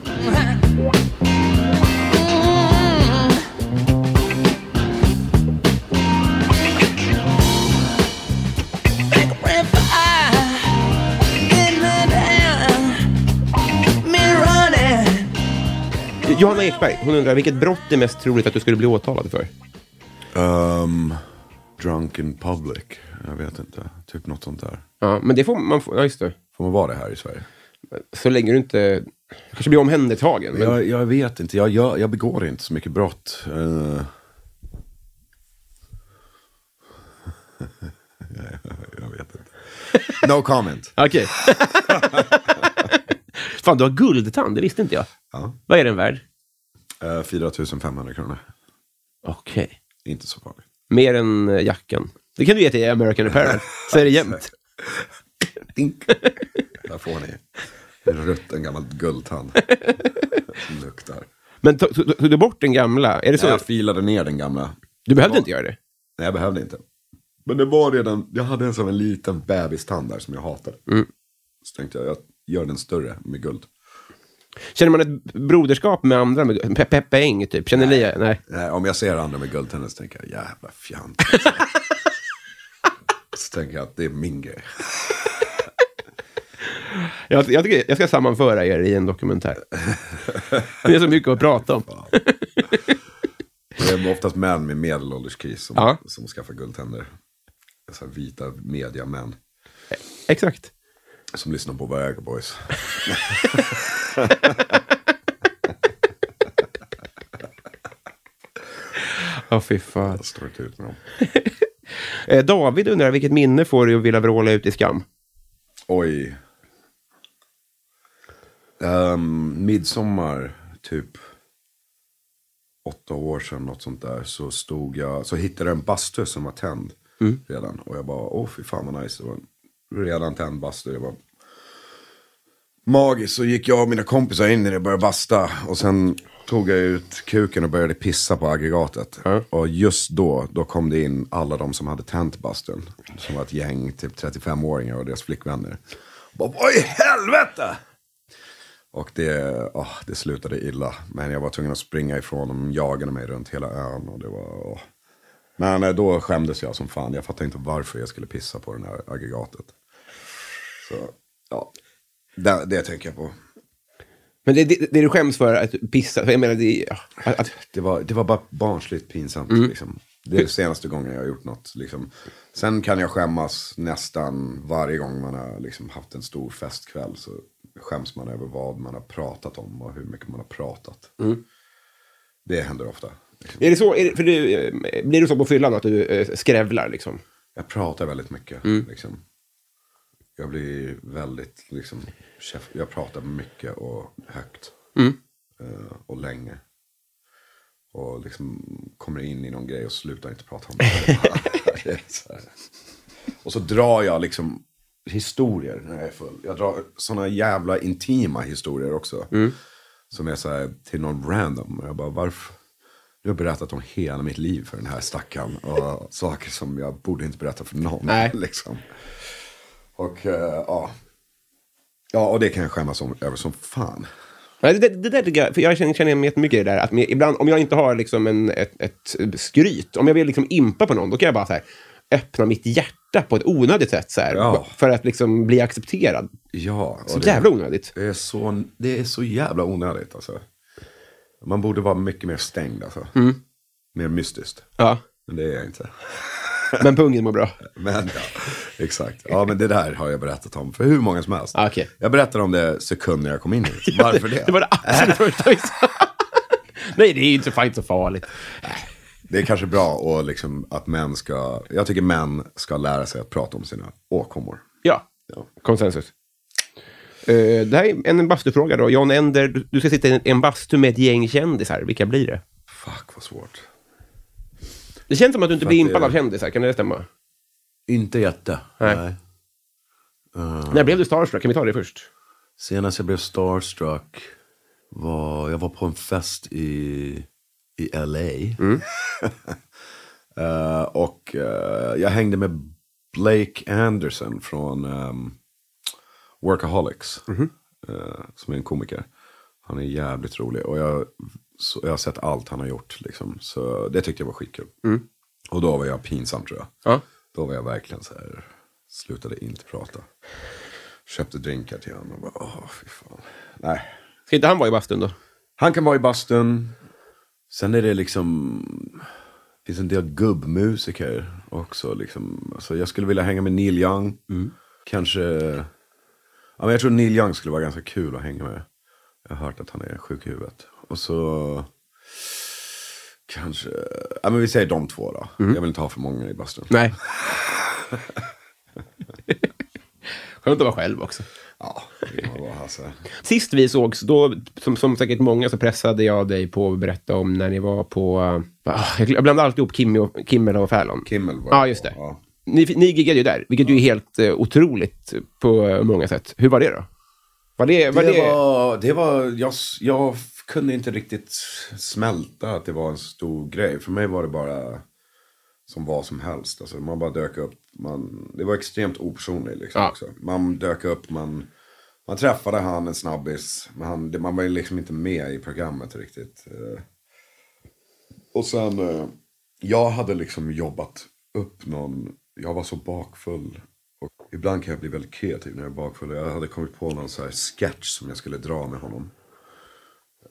Johanna Ekberg, hon undrar vilket brott är mest troligt att du skulle bli åtalad för? Um, drunk in public. Jag vet inte. Typ något sånt där. Ja, men det får man... Ja, just det. Får man vara det här i Sverige? Så länge du inte... Kanske blir omhändertagen. Men... Jag, jag vet inte. Jag, jag, jag begår inte så mycket brott. Eh. jag, vet inte. No comment. Okej. Fan, du har guldtand, det visste inte jag. Ja. Vad är den värd? Uh, 4 500 kronor. Okej. Inte så farligt. Mer än eh, jackan. Det kan du ge till American Apparel, så är det jämnt. Dink. Där får ni en rutten gammal guldtand. Luktar. Men tog tog- tog du bort den gamla? Är det så? Så jag filade ner den gamla. Du behövde inte göra det? Nej, jag behövde inte. Men det var redan, jag hade en sån en liten bebistand där som jag hatade. Mm. Så tänkte jag, jag gör den större med guld. Känner man ett broderskap med andra? Med, Pe- Peppe Eng, typ? Känner ni? Nej. Nej, om jag ser andra med guldtänder så tänker jag, jävla fjant. så tänker jag att det är min grej. Jag, jag, tycker, jag ska sammanföra er i en dokumentär. Det är så mycket att prata om. Det är oftast män med medelålderskris som, Ja. som skaffar guldtänder. Så vita mediamän Exakt. Som lyssnar på Viagra Boys. Ja, fy fan. Jag står inte ut med dem. Eh, David undrar, vilket minne får du att vilja vråla ut i skam? Oj. Um, midsommar, typ åtta år sedan, något sånt där, så stod jag, så hittade jag en bastu som var tänd redan. Och jag bara, åh fy fan vad nice, det var en redan tänd bastu. Det var magiskt. Så gick jag och mina kompisar in i det och började basta. Och sen tog jag ut kuken och började pissa på aggregatet. Och just då, då kom det in alla de som hade tänt bastun. Som var ett gäng, typ 35-åringar och deras flickvänner. Bara, vad i helvete! Och det, åh, det slutade illa. Men jag var tvungen att springa ifrån dem. De jagade mig runt hela ön. Och det var, åh. Men eh, då skämdes jag som fan. Jag fattade inte varför jag skulle pissa på det här aggregatet. Så, ja. Det, det tänker jag på. Men det, det, det du skäms för att pissa, för jag menar, det, ja, att, Det var, det var bara barnsligt pinsamt. Mm. Liksom. Det är senaste gången jag har gjort något. Liksom. Sen kan jag skämmas nästan varje gång man har liksom, haft en stor festkväll. Så skäms man över vad man har pratat om och hur mycket man har pratat. Mm. Det händer ofta. Liksom. är det så, är det, för du, eh, blir du så på fyllan att du eh, skrävlar liksom? Jag pratar väldigt mycket. Mm. Liksom. Jag blir väldigt, liksom, jag pratar mycket och högt. Mm. Eh, och länge. Och liksom kommer in i någon grej och slutar inte prata om det. Det så och så drar jag liksom historier när jag är full. Jag drar sådana jävla intima historier också. Som är så här till någon random. Och jag bara, varför? Du har berättat om hela mitt liv för den här stackaren. Och saker som jag borde inte berätta för någon. Nej. Liksom. Och eh, ja. Ja, och det kan jag skämmas om, över som fan. Nej, det, det där tycker jag, för jag känner, känner igen jättemycket i det där. Att med, ibland, om jag inte har liksom en, ett, ett skryt, om jag vill liksom impa på någon, då kan jag bara så här, öppna mitt hjärta på ett onödigt sätt. Så här, Ja. För att liksom bli accepterad. Ja. Så det- jävla onödigt. Det är så, det är så jävla onödigt alltså. Man borde vara mycket mer stängd alltså. Mer mystiskt. Ja. Men det är jag inte. Men pungen mår bra. Men ja, exakt. Ja, men det där har jag berättat om för hur många som helst. Ah, okej. Jag berättade om det sekunder jag kom in hit. Varför det? Det var det absolut första vi sa. Nej, det är ju inte, så farligt. Det är kanske bra och liksom att män ska, jag tycker män ska lära sig att prata om sina åkommor. Ja, Ja. konsensus. Eh, det här är en bastufråga då. John Ender, du- ska sitta i en bastu med ett gäng kändisar. Vilka blir det? Fuck vad svårt. Det känns som att du inte För blir impad av kändisar. Kan det stämma? Inte jätte. Nej. När blev du starstruck? Kan vi ta det först? Senast jag blev starstruck var, jag var på en fest i, i LA. Eh, och eh, jag hängde med Blake Anderson från ehm, Workaholics. eh, som är en komiker. Han är jävligt rolig. Och jag, så, jag har sett allt han har gjort. Liksom. Så det tyckte jag var skitkul. Och då var jag pinsam tror jag. Ja. Då var jag verkligen så här, slutade inte prata. Köpte drinkar till honom och bara, åh fy fan. Nej. Ska inte han vara i bastun då? Han kan vara i bastun. Sen är det liksom, det finns en del gubbmusiker också. Liksom. Alltså, jag skulle vilja hänga med Neil Young. Kanske, ja, men jag tror Neil Young skulle vara ganska kul att hänga med. Jag har hört att han är sjuk i huvudet. Och så kanske, ja men vi säger de två då. Jag vill inte ha för många i bastun. Nej. Skönt att vara själv också. Ja, det var Hasse. Sist vi sågs, då, som, som säkert många, så pressade jag dig på att berätta om när ni var på... Uh, jag blandar alltid ihop Kimmy och, Kimmel och Fallon. Kimmel var Ja, just det. Ja. Ni, ni giggade ju där, vilket ju är helt uh, otroligt på uh, många sätt. Hur var det då? Var det... Var Det, det, var, det var, jag, jag kunde inte riktigt smälta att det var en stor grej. För mig var det bara som vad som helst. Alltså, man bara dök upp. Man, det var extremt opersonligt liksom Ja. också. Man dök upp, man, man träffade han, en snabbis. Men han, det, man var liksom inte med i programmet riktigt. Eh, Och sen, eh, jag hade liksom jobbat upp någon, jag var så bakfull. Och ibland kan jag bli väldigt kreativ när jag är bakfull. Jag hade kommit på någon så här sketch som jag skulle dra med honom.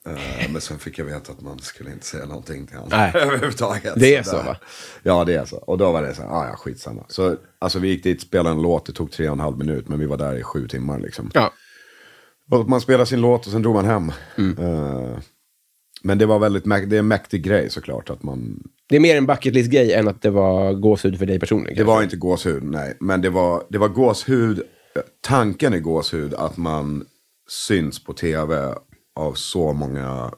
Eh, men sen fick jag veta att man skulle inte säga någonting till honom Nej. överhuvudtaget. Det är där- så, va? Ja, det är så. Och då var det så här, ah, ja skitsamma. Så alltså vi gick dit, spelade en låt, det tog tre och en halv minut, men vi var där i sju timmar liksom. ja. Och man spelade sin låt och sen drog man hem. Mm. Eh, men det var väldigt, det är en mäktig grej såklart att man Det är mer en bucket list-grej än att det var gåshud för dig personligen. Det var inte gåshud, nej. Men det var, det var gåshud. Tanken är gåshud att man syns på tv av så många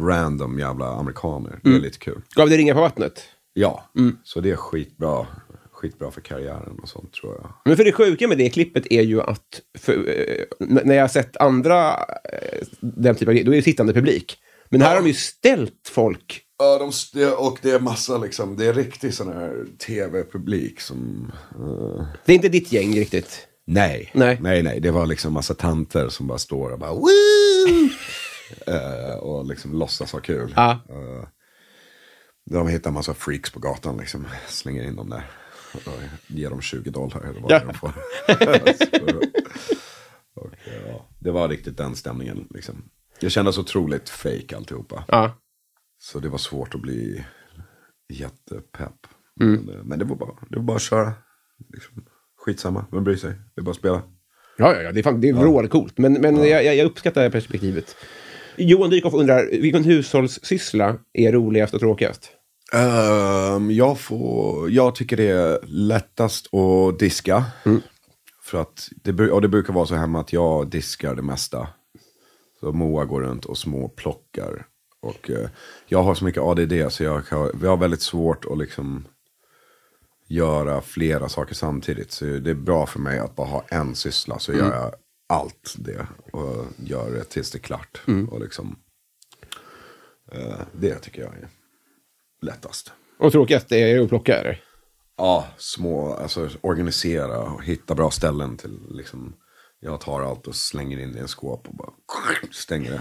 random jävla amerikaner. Det är lite kul. Gav det ringar på vattnet? Ja, så det är skitbra. Skitbra för karriären och sånt tror jag. Men för det sjuka med det klippet är ju att för, eh, när jag har sett andra eh, den typen av grejer, då är det sittande publik. Men här har de ju ställt folk. Ja, de, och det är massa liksom, det är riktigt sån här tv-publik som... eh, Det är inte ditt gäng riktigt. Nej. Nej. nej, nej. Det var liksom massa tanter som bara står och bara Woo! Eh, och liksom låtsas ha kul. Ja. Eh, de hittar massa freaks på gatan liksom. Slänger in dem där. Och ger dem 20 dollar eller vad Ja. de får. Så, och, ja, det var riktigt den stämningen liksom. Det kändes otroligt fake alltihopa. Ja. Så det var svårt att bli jättepepp. Mm. Men, eh, men det var bara, det var bara att köra. Liksom. Skitsamma, vem bryr sig? Det är bara att spela. Ja, ja, ja, det är, fan, det är vrålcoolt. Men, men jag, jag, jag uppskattar det perspektivet. Johan Dykhoff undrar, vilken hushållssyssla är roligast och tråkigast? Ehm, jag, får, jag tycker det är lättast att diska. För att det, och det brukar vara så hemma att jag diskar det mesta. Så Moa går runt och små plockar. Och eh, jag har så mycket ADD så jag, kan, jag har väldigt svårt att liksom göra flera saker samtidigt. Så det är bra för mig att bara ha en syssla. Så gör jag allt det och gör det tills det är klart. Och liksom, eh, det tycker jag är lättast. Och tråkigast är att plocka, eller? Ja, små, alltså organisera och hitta bra ställen till liksom. Jag tar allt och slänger in det i en skåp och bara stänger det.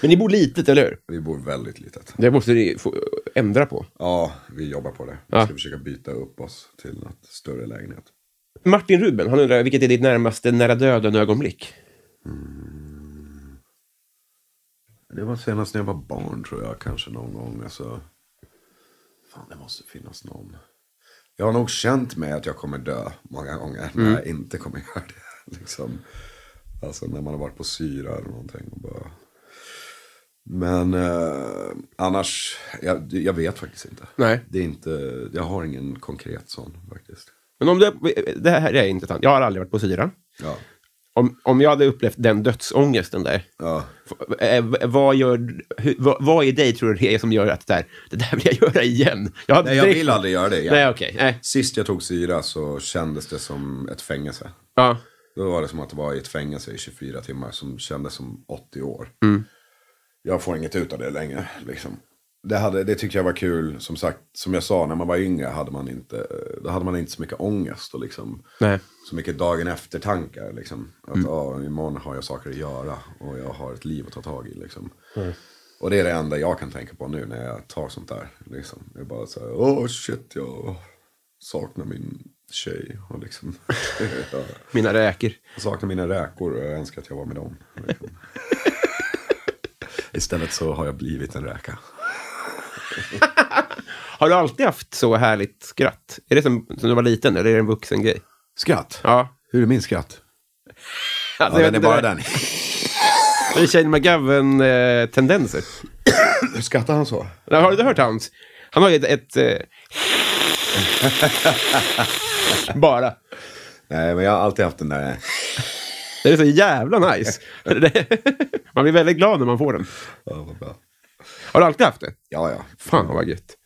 Men ni bor litet, eller hur? Vi bor väldigt litet. Det måste ni få ändra på. Ja, vi jobbar på det. Vi Ja. ska försöka byta upp oss till något större lägenhet. Martin Ruben, han undrar, vilket är ditt närmaste nära döden-ögonblick? Det var senast när jag var barn tror jag, kanske någon gång. Alltså, fan, det måste finnas någon. Jag har nog känt mig att jag kommer dö många gånger när jag inte kommer göra det. Liksom. Alltså när man har varit på syra eller någonting. Och bara... Men eh, annars, jag, jag vet faktiskt inte. Nej. Det är inte, jag har ingen konkret sån faktiskt. Men om du, det här är intressant. Jag har aldrig varit på syra. Ja, Om, om jag hade upplevt den dödsångesten där, ja. eh, vad, gör, vad, vad i dig tror du det är som gör att det, där, det där vill jag göra igen? Jag, Nej, jag vill aldrig göra det igen. Nej, okej. Nej. Sist jag tog syra så kändes det som ett fängelse. Ja. Då var det som att det var i ett fängelse i 24 timmar som kändes som 80 år. Mm. Jag får inget ut av det längre. Liksom. Det, hade, det tyckte jag var kul. Som sagt, som jag sa, när man var yngre hade man inte, då hade man inte så mycket ångest och liksom, Nej. så mycket dagen efter-tankar. Liksom. Att ja, imorgon har jag saker att göra och jag har ett liv att ta tag i. Liksom. Och det är det enda jag kan tänka på nu när jag tar sånt där. Liksom. Det är bara så här, åh shit, jag saknar min tjej. Och liksom. Mina räkor. Jag saknar mina räkor och jag önskar att jag var med dem. Liksom. Istället så har jag blivit en räka. Har du alltid haft så härligt skratt? Är det som, som du var liten, eller är det en vuxen grej? Skratt? Ja. Hur är min skratt? Alltså, Ja, den är bara den. Det är Shane McGowan-tendenser. Hur skrattar han så? Har du hört hans? Han har ju ett... ett eh, bara. Nej, men jag har alltid haft den där... Det är så jävla nice. man blir väldigt glad när man får den. Ja, vad bra. Har du alltid haft det? Ja, ja. Fan vad gött.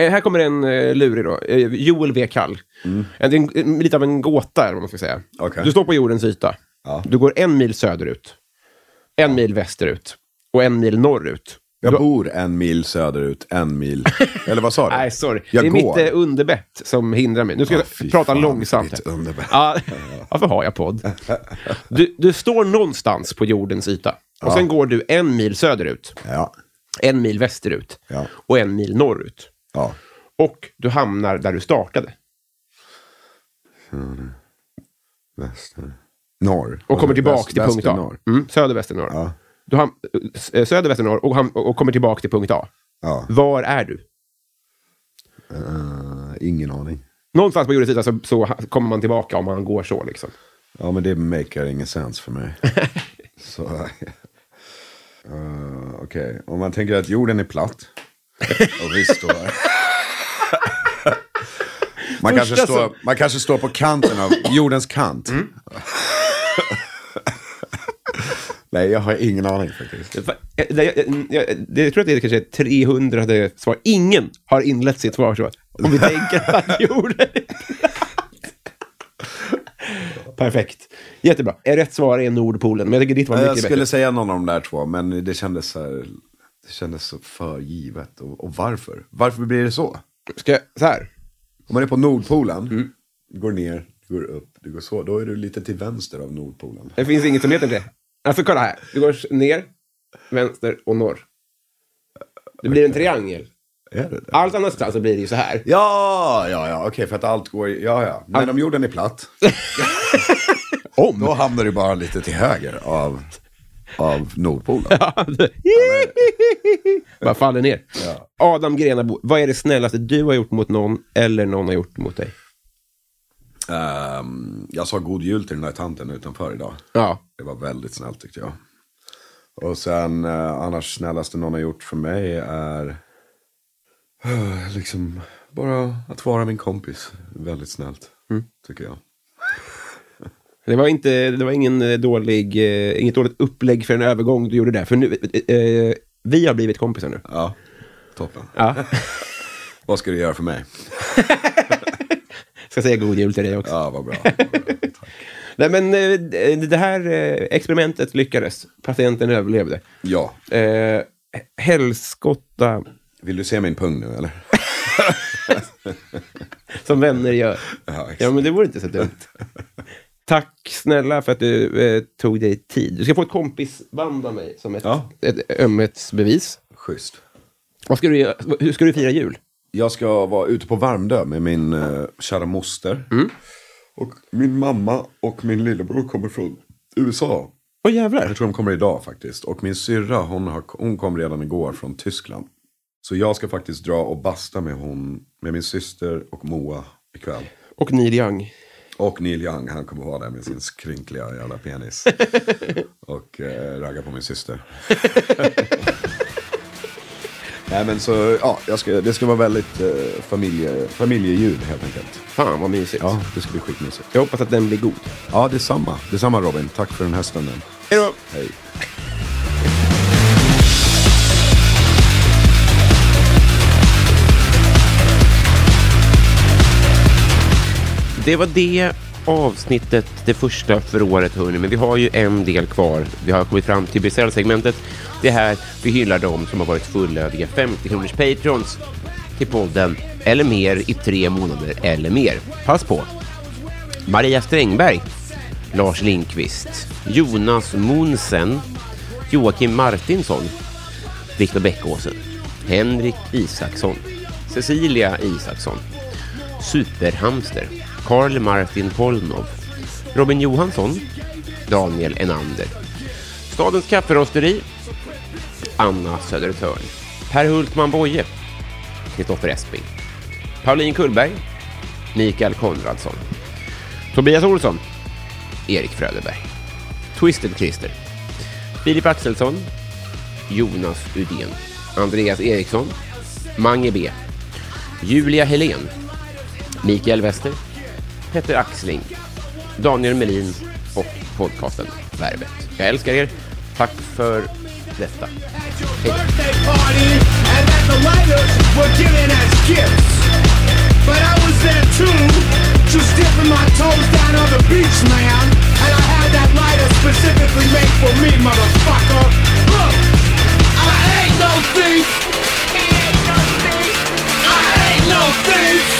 Eh, här kommer en eh, lurig då. Eh, Joel V. Kall. En, en, en, lite av en gåta, eller vad man ska säga. Okej. Du står på jordens yta. Ja. Du går en mil söderut. En mil västerut. Och en mil norrut. Jag bor en mil söderut, en mil... Eller vad sa du? Nej, sorry. Jag det är går. mitt eh, underbett som hindrar mig. Nu ska Ja, jag fy prata fan, långsamt. underbett. Ja, varför har jag podd? Du, du står någonstans på jordens yta. Och sen går du en mil söderut. Ja. En mil västerut. Ja. Och en mil norrut. Ja. Och du hamnar där du startade. Väster. Norr. Och kommer tillbaka Väst- till punkt A. norr. Mm, söder, väster, norr. Du ham- eh, söder, väster, norr och, ham- och kommer tillbaka till punkt A. Ja. Var är du? Eh, ingen aning. Någonstans på jordens yta så, så kommer man tillbaka om man går så. Liksom. Ja, men det makar ingen sens för mig. Så... eh, Okej, om man tänker att jorden är platt. Och vi står... man, kanske står man kanske står på kanten av jordens kant. Nej, jag har ingen aning faktiskt. Fa- eh, Det, jag, jag, det, jag tror att det är kanske 300 svar. Ingen har inlett sitt svar så. Om vi tänker att jorden är platt. Perfekt. Jättebra. Eh, Rätt svar är Nordpolen, men jag tycker ditt var mycket Jag skulle bättre. säga någon av de där två, men det kändes det kändes så för givet. Och, och varför? Varför blir det så? Ska jag, så här. Om man är på Nordpolen, Mm. går ner, går upp, du går så, då är du lite till vänster av Nordpolen. Det finns inget som heter det. Alltså kolla här. Du går ner, vänster och norr. Det blir en triangel. Allt annat så blir det ju så här. Ja, ja, ja, okej, för att allt går, ja, ja. Men om jorden är platt, Om! då hamnar du bara lite till höger av, av Nordpolen. Bara faller ner. Adam Grenabo, vad är det snällaste du har gjort mot någon eller någon har gjort mot dig? Ehm, jag sa god jul till den där tanten utanför idag. Ja. Det var väldigt snällt tyckte jag. Och sen eh, annars snällaste någon har gjort för mig är eh, liksom bara att vara min kompis. Väldigt snällt, tycker jag. Det var, inte, det var ingen eh, dålig, eh, inget dåligt upplägg för en övergång du gjorde där. För nu, eh, vi har blivit kompisar nu. Ja, toppen. Ja. Vad ska du göra för mig? Ska säga god jul till dig också. Ja, vad bra. Nej, men eh, det här eh, experimentet lyckades. Patienten överlevde. Ja, Eh, helskotta, vill du se min pung nu eller? som vänner gör. Ja. Ja, men det vore inte så dumt. Tack snälla för att du eh, tog dig tid. Du ska få ett kompisband av mig som ett, Ja. ett ömhetsbevis. Schysst. Vad ska du, hur ska du fira jul? Jag ska vara ute på Värmdö med min uh, kära moster. Och min mamma och min lillebror kommer från USA. Åh jävlar. Jag tror de kommer idag faktiskt. Och min syrra, hon, har, hon kom redan igår från Tyskland. Så jag ska faktiskt dra och basta med, hon, med min syster och Moa ikväll. Och Neil Young. Och Neil Young, han kommer vara där med sin skrynkliga jävla penis. och eh, ragga på min syster. Nej men så, ja, jag ska, det ska vara väldigt eh, familje, familjejul helt enkelt. Fan vad mysigt. Ja, det ska bli skitmysigt. Jag hoppas att den blir god. Ja, detsamma. Detsamma Robin. Tack för den här stunden. Hej då! Hej. Det var det avsnittet, det första för året hörni, men vi har ju en del kvar. Vi har kommit fram till beställsegmentet. Det är här vi hyllar dem som har varit fullödiga 50 kronors patrons till podden eller mer i tre månader eller mer. Pass på! Maria Strängberg, Lars Linkvist, Jonas Monsen, Joakim Martinsson, Viktor Bäckåsen, Henrik Isaksson, Cecilia Isaksson, Superhamster, Karl Martin Polnov, Robin Johansson, Daniel Enander, Stadens kafferosteri, Anna Södertörn, Per Hultman Boye, Kristoffer Esping, Pauline Kullberg, Mikael Konradsson, Tobias Olsson, Erik Fröderberg, Twisted Christer, Filip Axelsson, Jonas Udén, Andreas Eriksson, Mange B, Julia Helén, Mikael Wester, Petter Axling, Daniel Melin och podcasten Värvet. Jag älskar er. Tack för detta. Hej. no thief!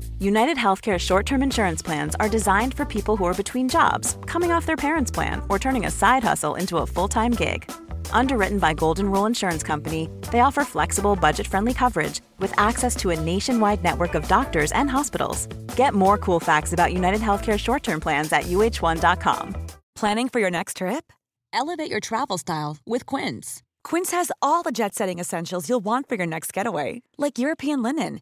United Healthcare short term insurance plans are designed for people who are between jobs, coming off their parents' plan, or turning a side hustle into a full time gig. Underwritten by Golden Rule Insurance Company, they offer flexible, budget friendly coverage with access to a nationwide network of doctors and hospitals. Get more cool facts about United Healthcare short term plans at uh1.com. Planning for your next trip? Elevate your travel style with Quince. Quince has all the jet setting essentials you'll want for your next getaway, like European linen,